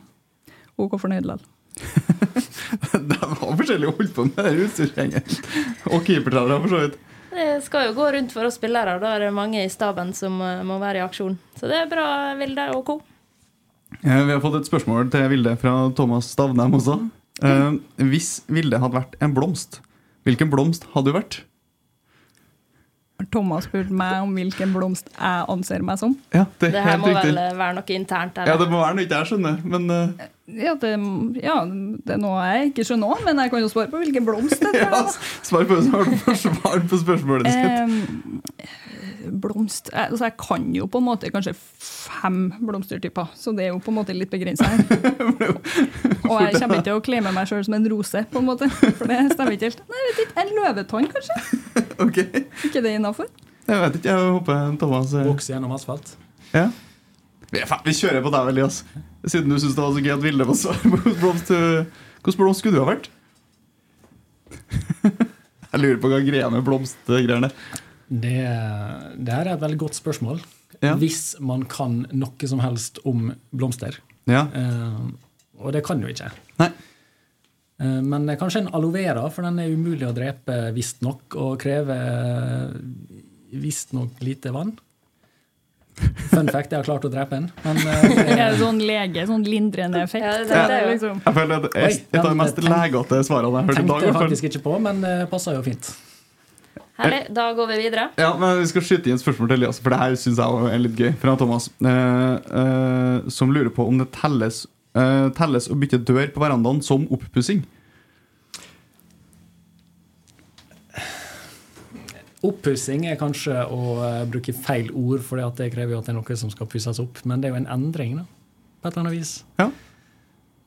OK fornøyd likevel. De har forskjellig holdt på med det utstyrsgjengen. Og keepertrenere, for så vidt. Det skal jo gå rundt for oss spillere. Da er det mange i staben som eh, må være i aksjon. Så det er bra, Vilde og co. Eh, Vi har fått et spørsmål til Vilde fra Thomas Stavnem også. Eh, hvis Vilde hadde vært en blomst, hvilken blomst hadde du vært? Thomas spurte meg om hvilken blomst jeg anser meg som. Ja, det er Det her helt må riktig. vel være noe internt? Eller? Ja, det må være noe ikke jeg skjønner, men eh, Ja det, ja, det er noe jeg ikke skjønner òg, men jeg kan jo svare på hvilken blomst det ja, er. svar på, svar på, svar på spørsmålet ditt. Eh, blomst jeg- altså Jeg kan jo på en måte kanskje fem blomstertyper, så det er jo på en måte litt begrensa her. Og jeg kommer ikke til å claime meg sjøl som en rose, på en måte, for det stemmer ikke helt. Nei, jeg vet ikke, En løvetann, kanskje? Ok, Ikke det innafor? Jeg vet ikke, jeg håper Thomas Vokser gjennom asfalt. Ja. Vi, er vi kjører på deg, Elias. Siden du syns det var så gøy at Vilde var svar eh, Hvilken blomst skulle du ha vært? Jeg lurer på hva greia med blomstgreiene Det, det er et veldig godt spørsmål. Ja. Hvis man kan noe som helst om blomster. Ja. Eh, og det kan jo ikke. Nei. Eh, men kanskje en aloe vera, for den er umulig å drepe visstnok, og krever visstnok lite vann. Fun fact, jeg har klart å drepe en. Men uh, det Er det sånn lege, sånn lindrende effekt? Ja, det det, det liksom. Jeg føler det er et av de mest legete svarene jeg har hørt i dag. Tenkte jeg faktisk ikke på, men det passer jo fint. Herlig. Da går vi videre. Ja, men Vi skal skyte inn spørsmål til Elias, for det her synes jeg er litt gøy. Fra Thomas, uh, uh, som lurer på om det telles, eh, telles å bytte dør på verandaen som oppussing. Oppussing er kanskje å eh, bruke feil ord, for det krever jo at det er noe som skal pusses opp. Men det er jo en endring, da, på et eller annet vis. Ja.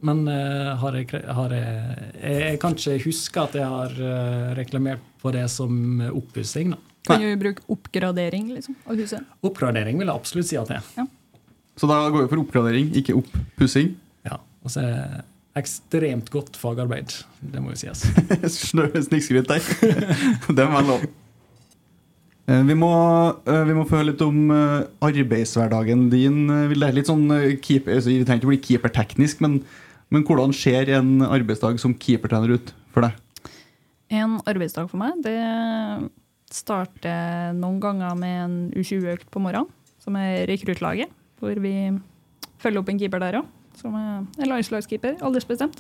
Men uh, har jeg, har jeg, jeg Jeg kan ikke huske at jeg har uh, reklamert på det som oppussing. Kan jo bruke oppgradering liksom, av huset. Oppgradering vil jeg absolutt si at det er. Så da går vi for oppgradering, ikke oppussing. Ja. Og så er det ekstremt godt fagarbeid. Det må jo sies. Snikskryt der. det må være lov. Eh, Vi må, eh, vi må få høre litt om eh, arbeidshverdagen din. Litt sånn keeper, altså, Vi trenger ikke bli keeperteknisk, men, men hvordan ser en arbeidsdag som keepertrener ut for deg? En arbeidsdag for meg, det starter noen ganger med en U20-økt på morgenen, som er rekruttlaget, hvor vi følger opp en keeper der òg, som er landslagskeeper, aldersbestemt.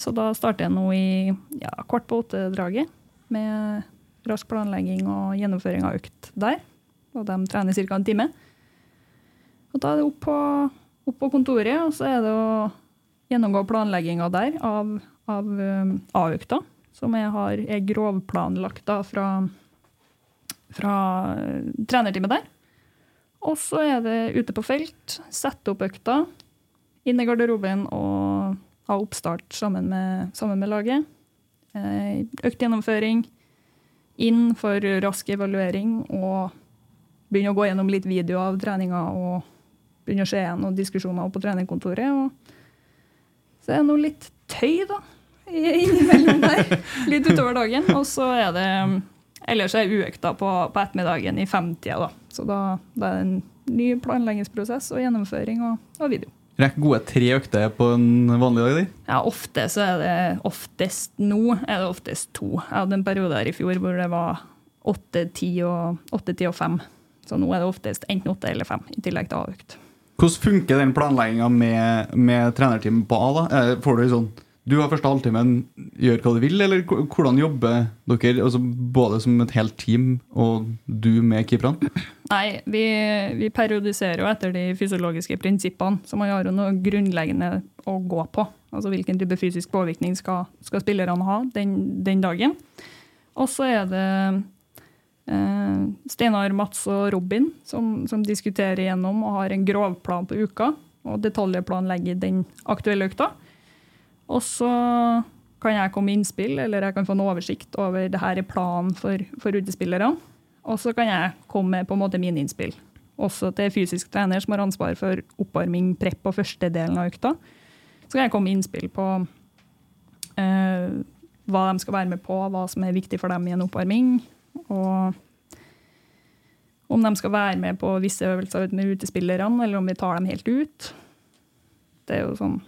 Så da starter jeg nå i ja, kvart på åtte-draget med rask planlegging og gjennomføring av økt der. Og de trener ca. en time. Og da er det opp på, opp på kontoret, og så er det å gjennomgå planlegginga der av, av um, A-økta, som jeg har er grovplanlagt da fra, fra uh, trenerteamet der. Og så er det ute på felt, sette opp økta, inn i garderoben og ha oppstart sammen med, sammen med laget. Eh, Økt gjennomføring, inn for rask evaluering og begynne å gå gjennom litt video av treninga og begynne å se igjen diskusjoner på trenerkontoret. Og så er det noe litt tøy, da, i- innimellom der. Litt utover dagen. Og så er det Ellers er uøkta på, på ettermiddagen i femtida, da. Så da, da er det en ny planleggingsprosess og gjennomføring og, og video. Rekker gode tre økter på en vanlig dag? De? Ja, ofte så er det oftest nå er det oftest to. Jeg hadde en periode her i fjor hvor det var åtte, ti og, åtte, ti og fem. Så nå er det oftest enten åtte eller fem, i tillegg til A-økt. Hvordan funker den planlegginga med, med trenerteamet på A? da? Eh, Får du sånn Du har første halvtimen, gjør hva du vil, eller hvordan jobber dere? Altså både som et helt team og du med keeperne? Nei, vi, vi periodiserer jo etter de fysiologiske prinsippene, så man har jo noe grunnleggende å gå på. Altså hvilken type fysisk påvirkning skal, skal spillerne ha den, den dagen. Og så er det eh, Steinar, Mats og Robin som, som diskuterer gjennom og har en grovplan på uka, og detaljplanlegger den aktuelle økta. Og så kan jeg komme med innspill, eller jeg kan få en oversikt over det her er planen for, for utespillerne. Og så kan jeg komme med på en måte mine innspill. Også til fysisk trener som har ansvar for oppvarming, prepp og første delen av økta. Så kan jeg komme med innspill på eh, hva de skal være med på, hva som er viktig for dem i en oppvarming. Og om de skal være med på visse øvelser med utespillerne, eller om vi tar dem helt ut. Det er jo sånn,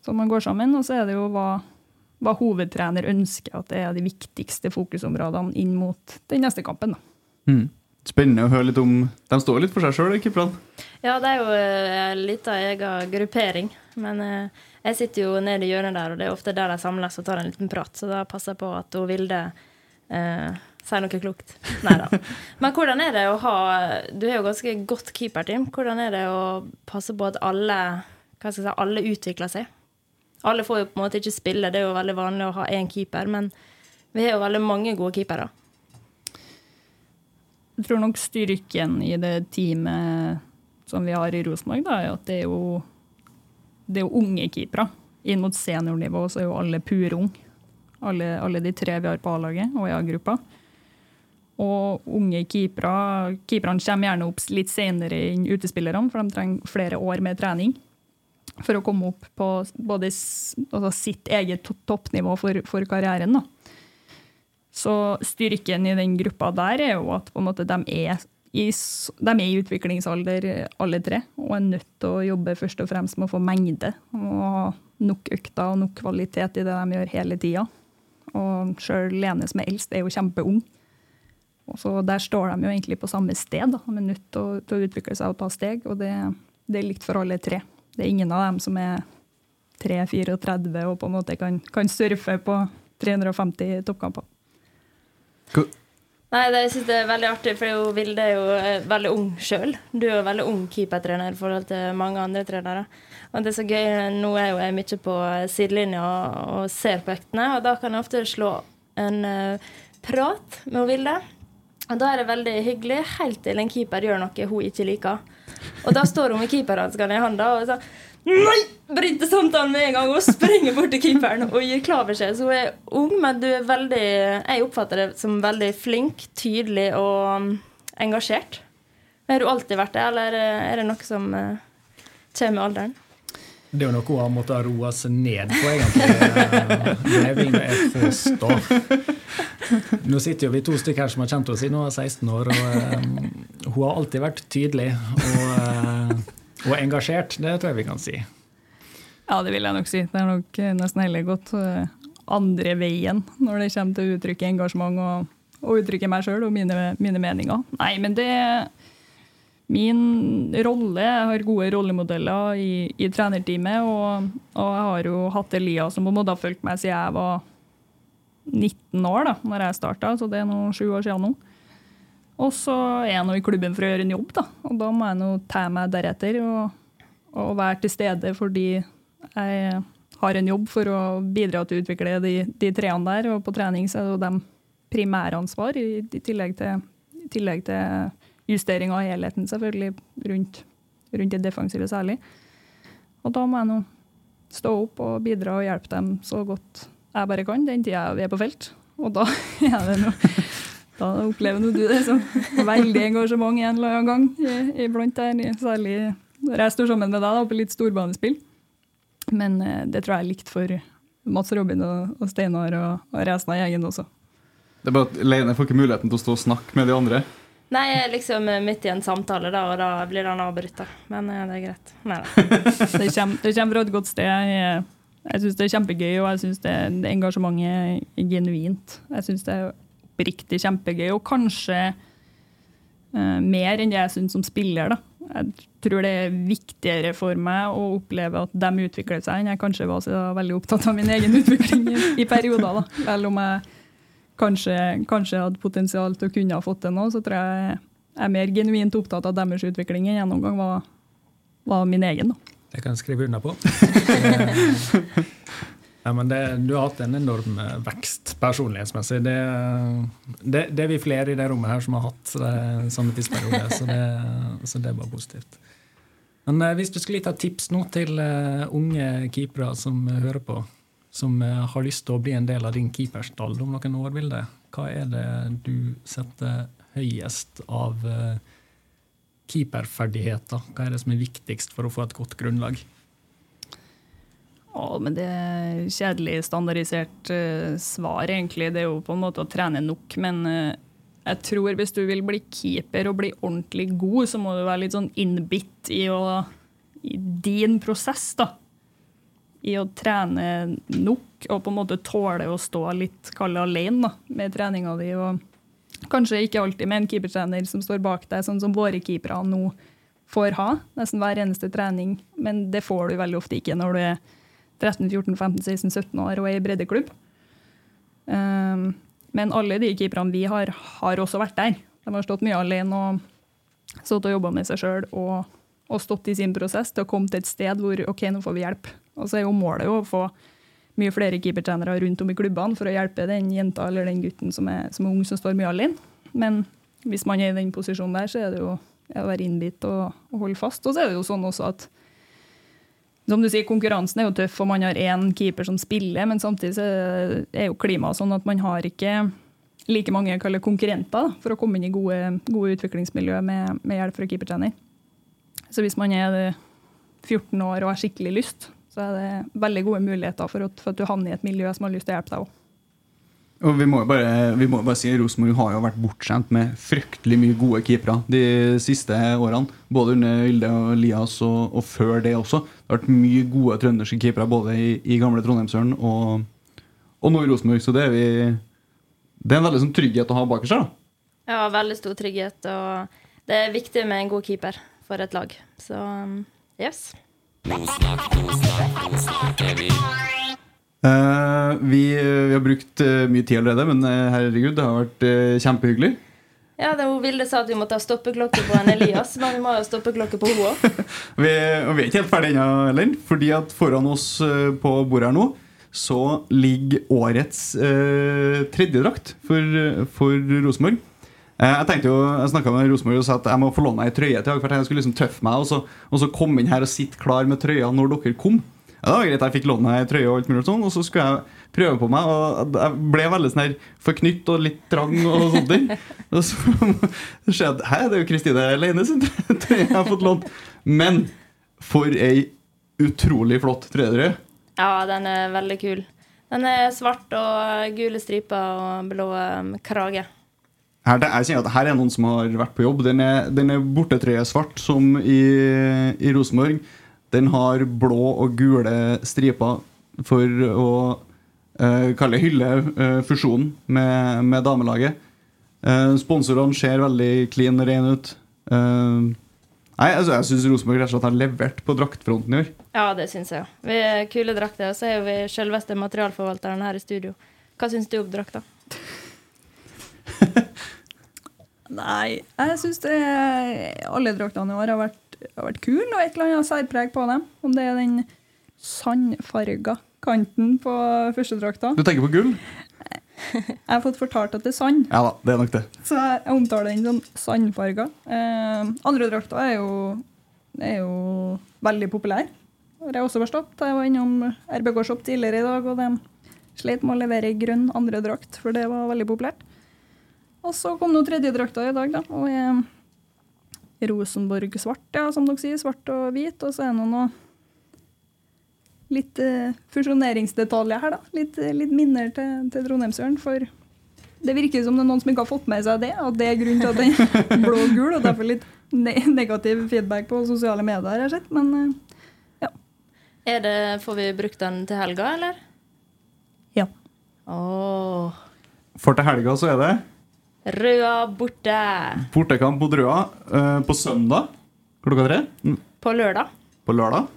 sånn man går sammen. Og så er det jo hva, hva hovedtrener ønsker at det er de viktigste fokusområdene inn mot den neste kampen. Da. Mm. Spennende å høre litt om De står litt for seg sjøl, Kipland? Ja, det er jo eh, en lita egen gruppering. Men eh, jeg sitter jo nede i hjørnet der, og det er ofte der de samles og tar en liten prat. Så da passer jeg på at hun Vilde eh, si noe klokt. Nei da. Men hvordan er det å ha Du har jo ganske godt keeperteam. Hvordan er det å passe på at alle, hva skal jeg si, alle utvikler seg? Alle får jo på en måte ikke spille, det er jo veldig vanlig å ha én keeper, men vi har jo veldig mange gode keepere. Jeg tror nok styrken i det teamet som vi har i Rosenborg, er at det er jo, det er jo unge keepere. Inn mot seniornivå så er jo alle purunge. Alle, alle de tre vi har på A-laget og i A-gruppa. Og unge keepere Keeperne kommer gjerne opp litt senere enn utespillerne, for de trenger flere år med trening for å komme opp på både altså sitt eget toppnivå for, for karrieren. Da. Så styrken i den gruppa der er jo at måte, de, er i, de, er i, utviklingsalder alle tre, og er nødt til å jobbe først og fremst med å få mengde. Og nok økter og nok kvalitet i det de gjør hele tida. Og sjøl Lene som er eldst, er jo kjempeung. Og så Der står de jo egentlig på samme sted. Da. De er nødt til å, til å utvikle seg og ta steg, og det, det er likt for alle tre. Det er ingen av dem som er 3-34 og på en måte kan, kan surfe på 350 toppkamper. Cool. Nei, det, jeg synes det er veldig artig, for Vilde er jo eh, veldig ung sjøl. Du er jo veldig ung keepertrener i forhold til mange andre trenere. Og det er så gøy, Nå er jo jeg mye på sidelinja og, og ser på øktene, og da kan jeg ofte slå en uh, prat med Vilde. Og da er det veldig hyggelig, helt til en keeper gjør noe hun ikke liker. Og da står hun med keeperhanskene i handa og sier Nei! Bryter samtalen med en gang og springer bort til keeperen og gir klar beskjed. Så hun er ung, men du er veldig Jeg oppfatter det som veldig flink, tydelig og um, engasjert. Har du alltid vært det, eller er det noe som uh, kommer med alderen? Det er jo noe hun har måttet roe seg ned på, egentlig. Det vil jeg da Nå sitter jo vi to stykker her som har kjent henne siden hun var 16 år. og um, Hun har alltid vært tydelig og, uh, og, engasjert, det tror jeg vi kan si. Ja, det vil jeg nok si. Det er nok nesten heller gått uh, andre veien når det kommer til å uttrykke engasjement og, og uttrykke meg sjøl og mine, mine meninger. Nei, men det min rolle Jeg har gode rollemodeller i, i trenerteamet. Og, og, jeg har jo hatt Elias som på en måte har fulgt meg siden jeg var 19 år, da når jeg starta. Så det er nå sju år siden nå. Og så er jeg nå i klubben for å gjøre en jobb, da. Og da må jeg nå ta meg deretter og, og være til stede fordi jeg har en jobb for å bidra til å utvikle de, de treene der. Og på trening så er det jo dem primæransvar, i, i tillegg til, i tillegg til justering av helheten, selvfølgelig, rundt, rundt det defensive særlig. Og da må jeg nå stå opp og bidra og hjelpe dem så godt jeg bare kan, den tida vi er på felt. Og da er det noe da opplever du det som veldig engasjement en eller annen gang iblant der. Særlig når jeg står sammen med deg da, på litt storbanespill. Men eh, det tror jeg er likt for Mats Robin og, og Steinar og, og resten av gjengen også. Det er bare at Leine får ikke muligheten til å stå og snakke med de andre? Nei, jeg er liksom midt i en samtale, da, og da blir han avbrutt. Men ja, det er greit. Nei da. det, kommer, det kommer fra et godt sted. Jeg, jeg syns det er kjempegøy, og jeg syns engasjementet er genuint. Jeg syns det er oppriktig kjempegøy, og kanskje uh, mer enn det jeg syns som spiller. da. Jeg tror det er viktigere for meg å oppleve at de utvikler seg, enn jeg kanskje var så veldig opptatt av min egen utvikling i, i perioder. da. Vel om jeg kanskje, kanskje hadde potensial til å kunne ha fått det nå, så tror jeg jeg er mer genuint opptatt av deres utvikling enn gjennomgang var, var min egen. Da. Det kan jeg skrive unna på. ja, men det, du har hatt en enorm eh, vekst personlighetsmessig. Det, det, det, er vi flere i det rommet her som har hatt det, samme tidsperiode, så det, så det er bare positivt. Men eh, hvis du skulle et tips nå til unge keepere som hører på, som eh, har lyst til å bli en del av din keeperstall om noen år, Vilde. Hva er det du setter høyest av eh, keeperferdigheter? Hva er det som er viktigst for å få et godt grunnlag? Å, men Det er kjedelig standardisert uh, svar, egentlig. Det er jo på en måte å trene nok. Men uh, jeg tror hvis du vil bli keeper og bli ordentlig god, så må du være litt sånn innbitt i, å, i din prosess. da i å trene nok og på en måte tåle å stå litt kalde alene da, med treninga di. og Kanskje ikke alltid med en keepertrener som står bak deg, sånn som våre keepere nå får ha nesten hver eneste trening, men det får du veldig ofte ikke når du er 13-14-15-16-17 år og er i breddeklubb. Um, Men alle de keeperne vi har, har også vært der. De har stått mye alene og stått og jobba med seg sjøl og, og stått i sin prosess til å komme til et sted hvor OK, nå får vi hjelp. Og så er jo målet å få mye flere keepertrenere rundt om i klubbene for å hjelpe den jenta eller den gutten som er, som er ung, som står mye alene. Men hvis man er i den posisjonen der, så er det jo å være innbitt og, og holde fast. Og så er det jo sånn også at som du sier, Konkurransen er jo tøff, og man har én keeper som spiller, men samtidig er jo klimaet sånn at man har ikke like mange konkurrenter for å komme inn i gode, gode utviklingsmiljø med, med hjelp fra keepertrener. Så hvis man er 14 år og har skikkelig lyst, så er det veldig gode muligheter for at, for at du havner i et miljø som har lyst til å hjelpe deg òg. Og vi må jo bare, vi må bare si Rosenborg har jo vært bortskjemt med fryktelig mye gode keepere de siste årene. Både under Ylde og Elias og, og, før det også. Det har vært mye gode trønderske keepere både i, i gamle Trondheimsøren og, og nå i Rosenborg. Så det er, vi, det er en veldig sånn trygghet å ha bak seg. da. Ja, veldig stor trygghet. Og det er viktig med en god keeper for et lag. Så yes. Uh, vi, vi, har brukt uh, mye tid allerede, men uh, herregud, det har vært kjempehyggelig. Ja, det hun Vilde sa at vi måtte ha stoppeklokke på en Elias, men vi må ha stoppeklokke på henne òg. vi, vi er ikke helt ferdig ennå heller, fordi at foran oss på bordet her nå så ligger årets tredje drakt for, for Rosenborg. Jeg tenkte jo, jeg snakka med Rosenborg og sa at jeg må få låne ei trøye til for jeg skulle liksom tøffe meg og så, og så komme inn her og sitte klar med trøya når dere kom. Ja, det var greit, Jeg fikk låne ei trøye, og alt mulig sånn, og så skulle jeg prøve på meg. Og jeg ble veldig sånn her forknytt og litt trang. Og sånt Og så ser jeg at Hæ, det er jo Kristine Leine sin trøye jeg har fått lånt. Men for ei utrolig flott trøye. Ja, den er veldig kul. Den er svart og gule striper og blå um, krage. Her, jeg kjenner at her er noen som har vært på jobb. Den er, den er bortetrøye svart, som i, i Rosenborg. Den har blå og gule striper for å uh, kalle hylle uh, fusjonen med, med damelaget. Uh, sponsorene ser veldig clean og rene ut. Uh, nei, altså, Jeg syns Rosenborg rett og slett har levert på draktfronten i år. Ja, det syns jeg. Vi er kule drakter, og så er vi selveste materialforvalteren her i studio. Hva syns du om drakta? nei, jeg syns alle draktene i år har vært har vært kul, og et eller annet særpreg på dem. Om det er den sandfarga kanten på førstedrakta. Du tenker på gull? Jeg har fått fortalt at det er sand. Ja da, det er nok det. Så jeg omtaler den som sandfarga. Eh, andre drakter er jo, er jo veldig populær. Har jeg også forstått. Jeg var innom RBK Shop tidligere i dag, og de slet med å levere grønn andre drakt, for det var veldig populært. Og så kom nå tredje drakta i dag, da. og jeg Rosenborg svart, ja, som dere sier. Svart og hvit. Og så er det noen litt uh, fusjoneringsdetaljer her, da. Litt, uh, litt minner til, til Trondheimsøren. For det virker som det er noen som ikke har fått med seg det, at det er grunnen til at den er blå og gul, og derfor litt ne negativ feedback på sosiale medier, har jeg sett. Men uh, ja. Er det, får vi brukt den til helga, eller? Ja. Oh. For til helga så er det Røa borte. Bortekamp mot Røa uh, på søndag klokka tre. Mm. På lørdag. På lørdag?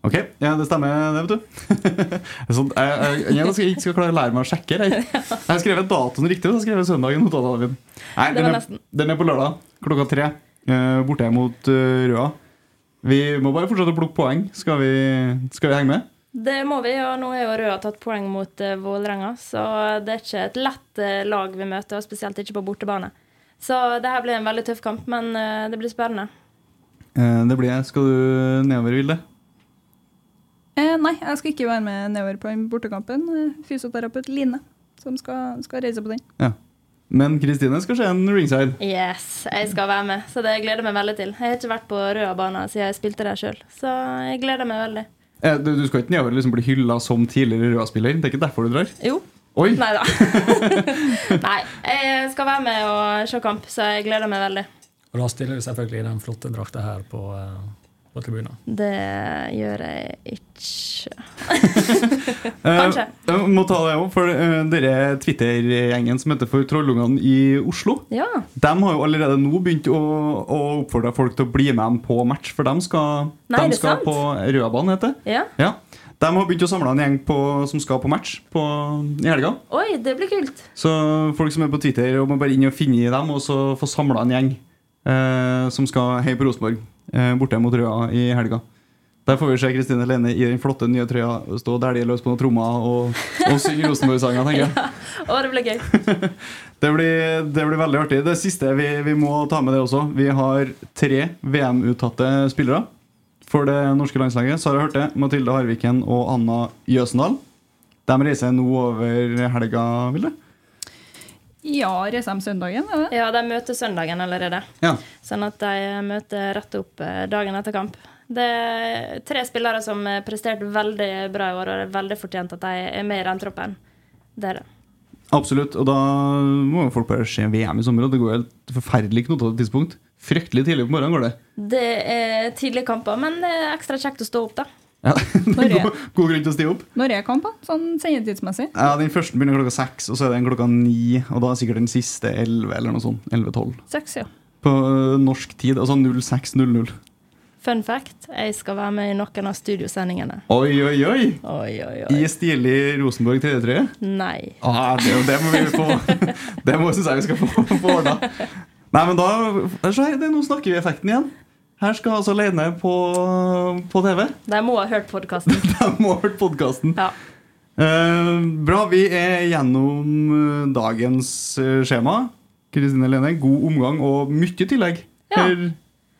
Ok, ja, det stemmer, det, vet du. sånn, jeg, jeg, jeg, skal, ikke skal klare å lære meg å sjekke. Jeg, jeg har skrevet datoen riktig. Så skrev jeg søndagen min. Nei, den er, den er, på lørdag klokka tre. Uh, borte mot uh, Røa. Vi må bare fortsette å plukke poeng. Skal vi, skal vi henge med? Det må vi, og nå er jo Røa tatt poeng mot uh, Vålerenga, så det er ikke et lett uh, lag vi møter, og spesielt ikke på bortebane. Så det her blir en veldig tøff kamp, men uh, det blir spennende. Eh, det blir jeg. Skal du nedover, Vilde? Eh, nei, jeg skal ikke være med nedover på bortekampen. Fysioterapeut Line som skal, skal reise på den. Ja. Men Kristine skal se en ringside. Yes, jeg skal være med, så det gleder jeg meg veldig til. Jeg har ikke vært på Røa bane siden jeg spilte der sjøl, så jeg gleder meg veldig. Eh, du, du, skal ikke nedover liksom bli hylla som tidligere Røa-spiller? Det er ikke derfor du drar? Jo. Oi. Nei da. Nei, jeg skal være med og se kamp, så jeg gleder meg veldig. Og da stiller du selvfølgelig i den flotte drakta her på, uh, på tribunen? Det gjør jeg ikke. Kanskje. Uh, jeg må ta det òg, for uh, dere Twitter-gjengen som heter For trollungene i Oslo, ja. de har jo allerede nå begynt å, å oppfordre folk til å bli med dem på match, for de skal, Nei, de skal på Rødbanen, heter det. Ja. ja. De har begynt å samle en gjeng på, som skal på match på, i helga. Oi, det blir kult. Så folk som er på Twitter, må bare inn og finne dem, og så få samla en gjeng eh, som skal heie på Rosenborg eh, borte mot Røa i helga. Der får vi se Kristine Lene i den flotte nye trøya stå og dælje løs på noen trommer og, og synge Rosenborg-sanger, tenker jeg. Å, det blir gøy. Det blir, det blir veldig artig. Det siste vi, vi må ta med det også. Vi har tre VM-uttatte spillere for det norske landslaget. Sara Hørte, Mathilde Harviken og Anna Jøsendal. De reiser nå over helga, vil det? Ja, reiser de søndagen? Er det? Ja, de møter søndagen allerede. Ja. Sånn at de møter rett opp eh, dagen etter kamp. Det er tre spillere som har prestert veldig bra i år, og det er veldig fortjent at de er med i den troppen. Det er det. Absolutt. Og da må jo folk bare se VM i sommer. Og det går helt forferdelig knotete tidspunkt. Fryktelig tidlig på morgenen går det. Det er tidlige kamper, men det er ekstra kjekt å stå opp, da. Ja, det Når er god, god grunn til å stige opp. Når er kampen? Sånn sendetidsmessig? Ja, Den første begynner klokka seks, og så er den klokka ni. Og da er sikkert den siste elleve, eller noe sånt. 11-12. Seks, ja. På norsk tid. Altså 06.00. Fun fact, jeg skal være med i noen av studiosendingene. Oi, oi, oi! Oi, oi, oi. I stilig Rosenborg tredjetrøye. Nei. Ah, det, det må vi få Det må synes jeg vi skal få, få ordna. Nei, men da se her, Nå snakker vi effekten igjen. Her skal altså Leine på, på TV. De må ha hørt podkasten. De må ha hørt podkasten. Ja. Eh, bra. Vi er gjennom eh, dagens eh, skjema. Kristine Lene, god omgang og mye tillegg Ja. her,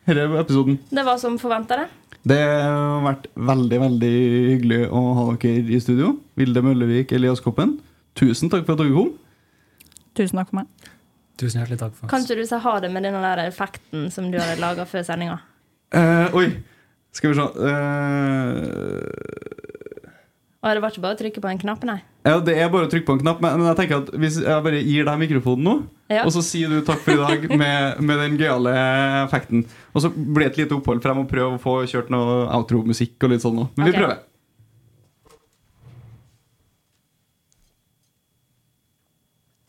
her er episoden. Det var som forventa, det. Det har vært veldig veldig hyggelig å ha dere i studio. Vilde Møllevik, Elias Koppen. Tusen takk for at dere kom. Tusen takk for meg. Tusen hjertelig takk for Kan ikke du si ha det med den effekten som du hadde laga før sendinga? Eh, oi, skal vi se uh... Og det var ikke bare å trykke på en knapp, nei? Ja, Det er bare å trykke på en knapp, men jeg tenker at hvis jeg bare gir deg mikrofonen nå, Ja. og så sier du takk for i dag med, med den gøyale effekten, og så blir det et lite opphold for jeg må prøve å få kjørt noe outro-musikk og litt sånn nå. Men vi Ok. prøver.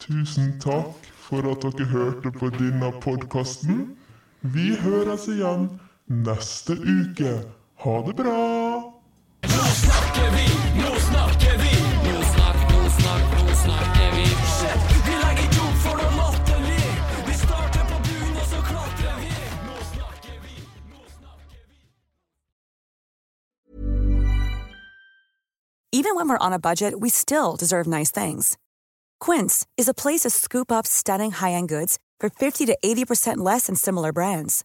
Tusen takk for at dere hørte på denne podkasten. Vi høres igjen neste uke. Ha det bra! Nå snakker vi, nå snakker vi. Nå snakk, nå snakk, nå snakker vi. Vi legger ikke opp for noe latterlig. Vi starter på bunnen, og så klatrer vi. Nå snakker vi, nå snakker vi. Even when we're on a budget, we still deserve nice things. Quince is a place to scoop up stunning high-end goods for 50 to 80% less than similar brands.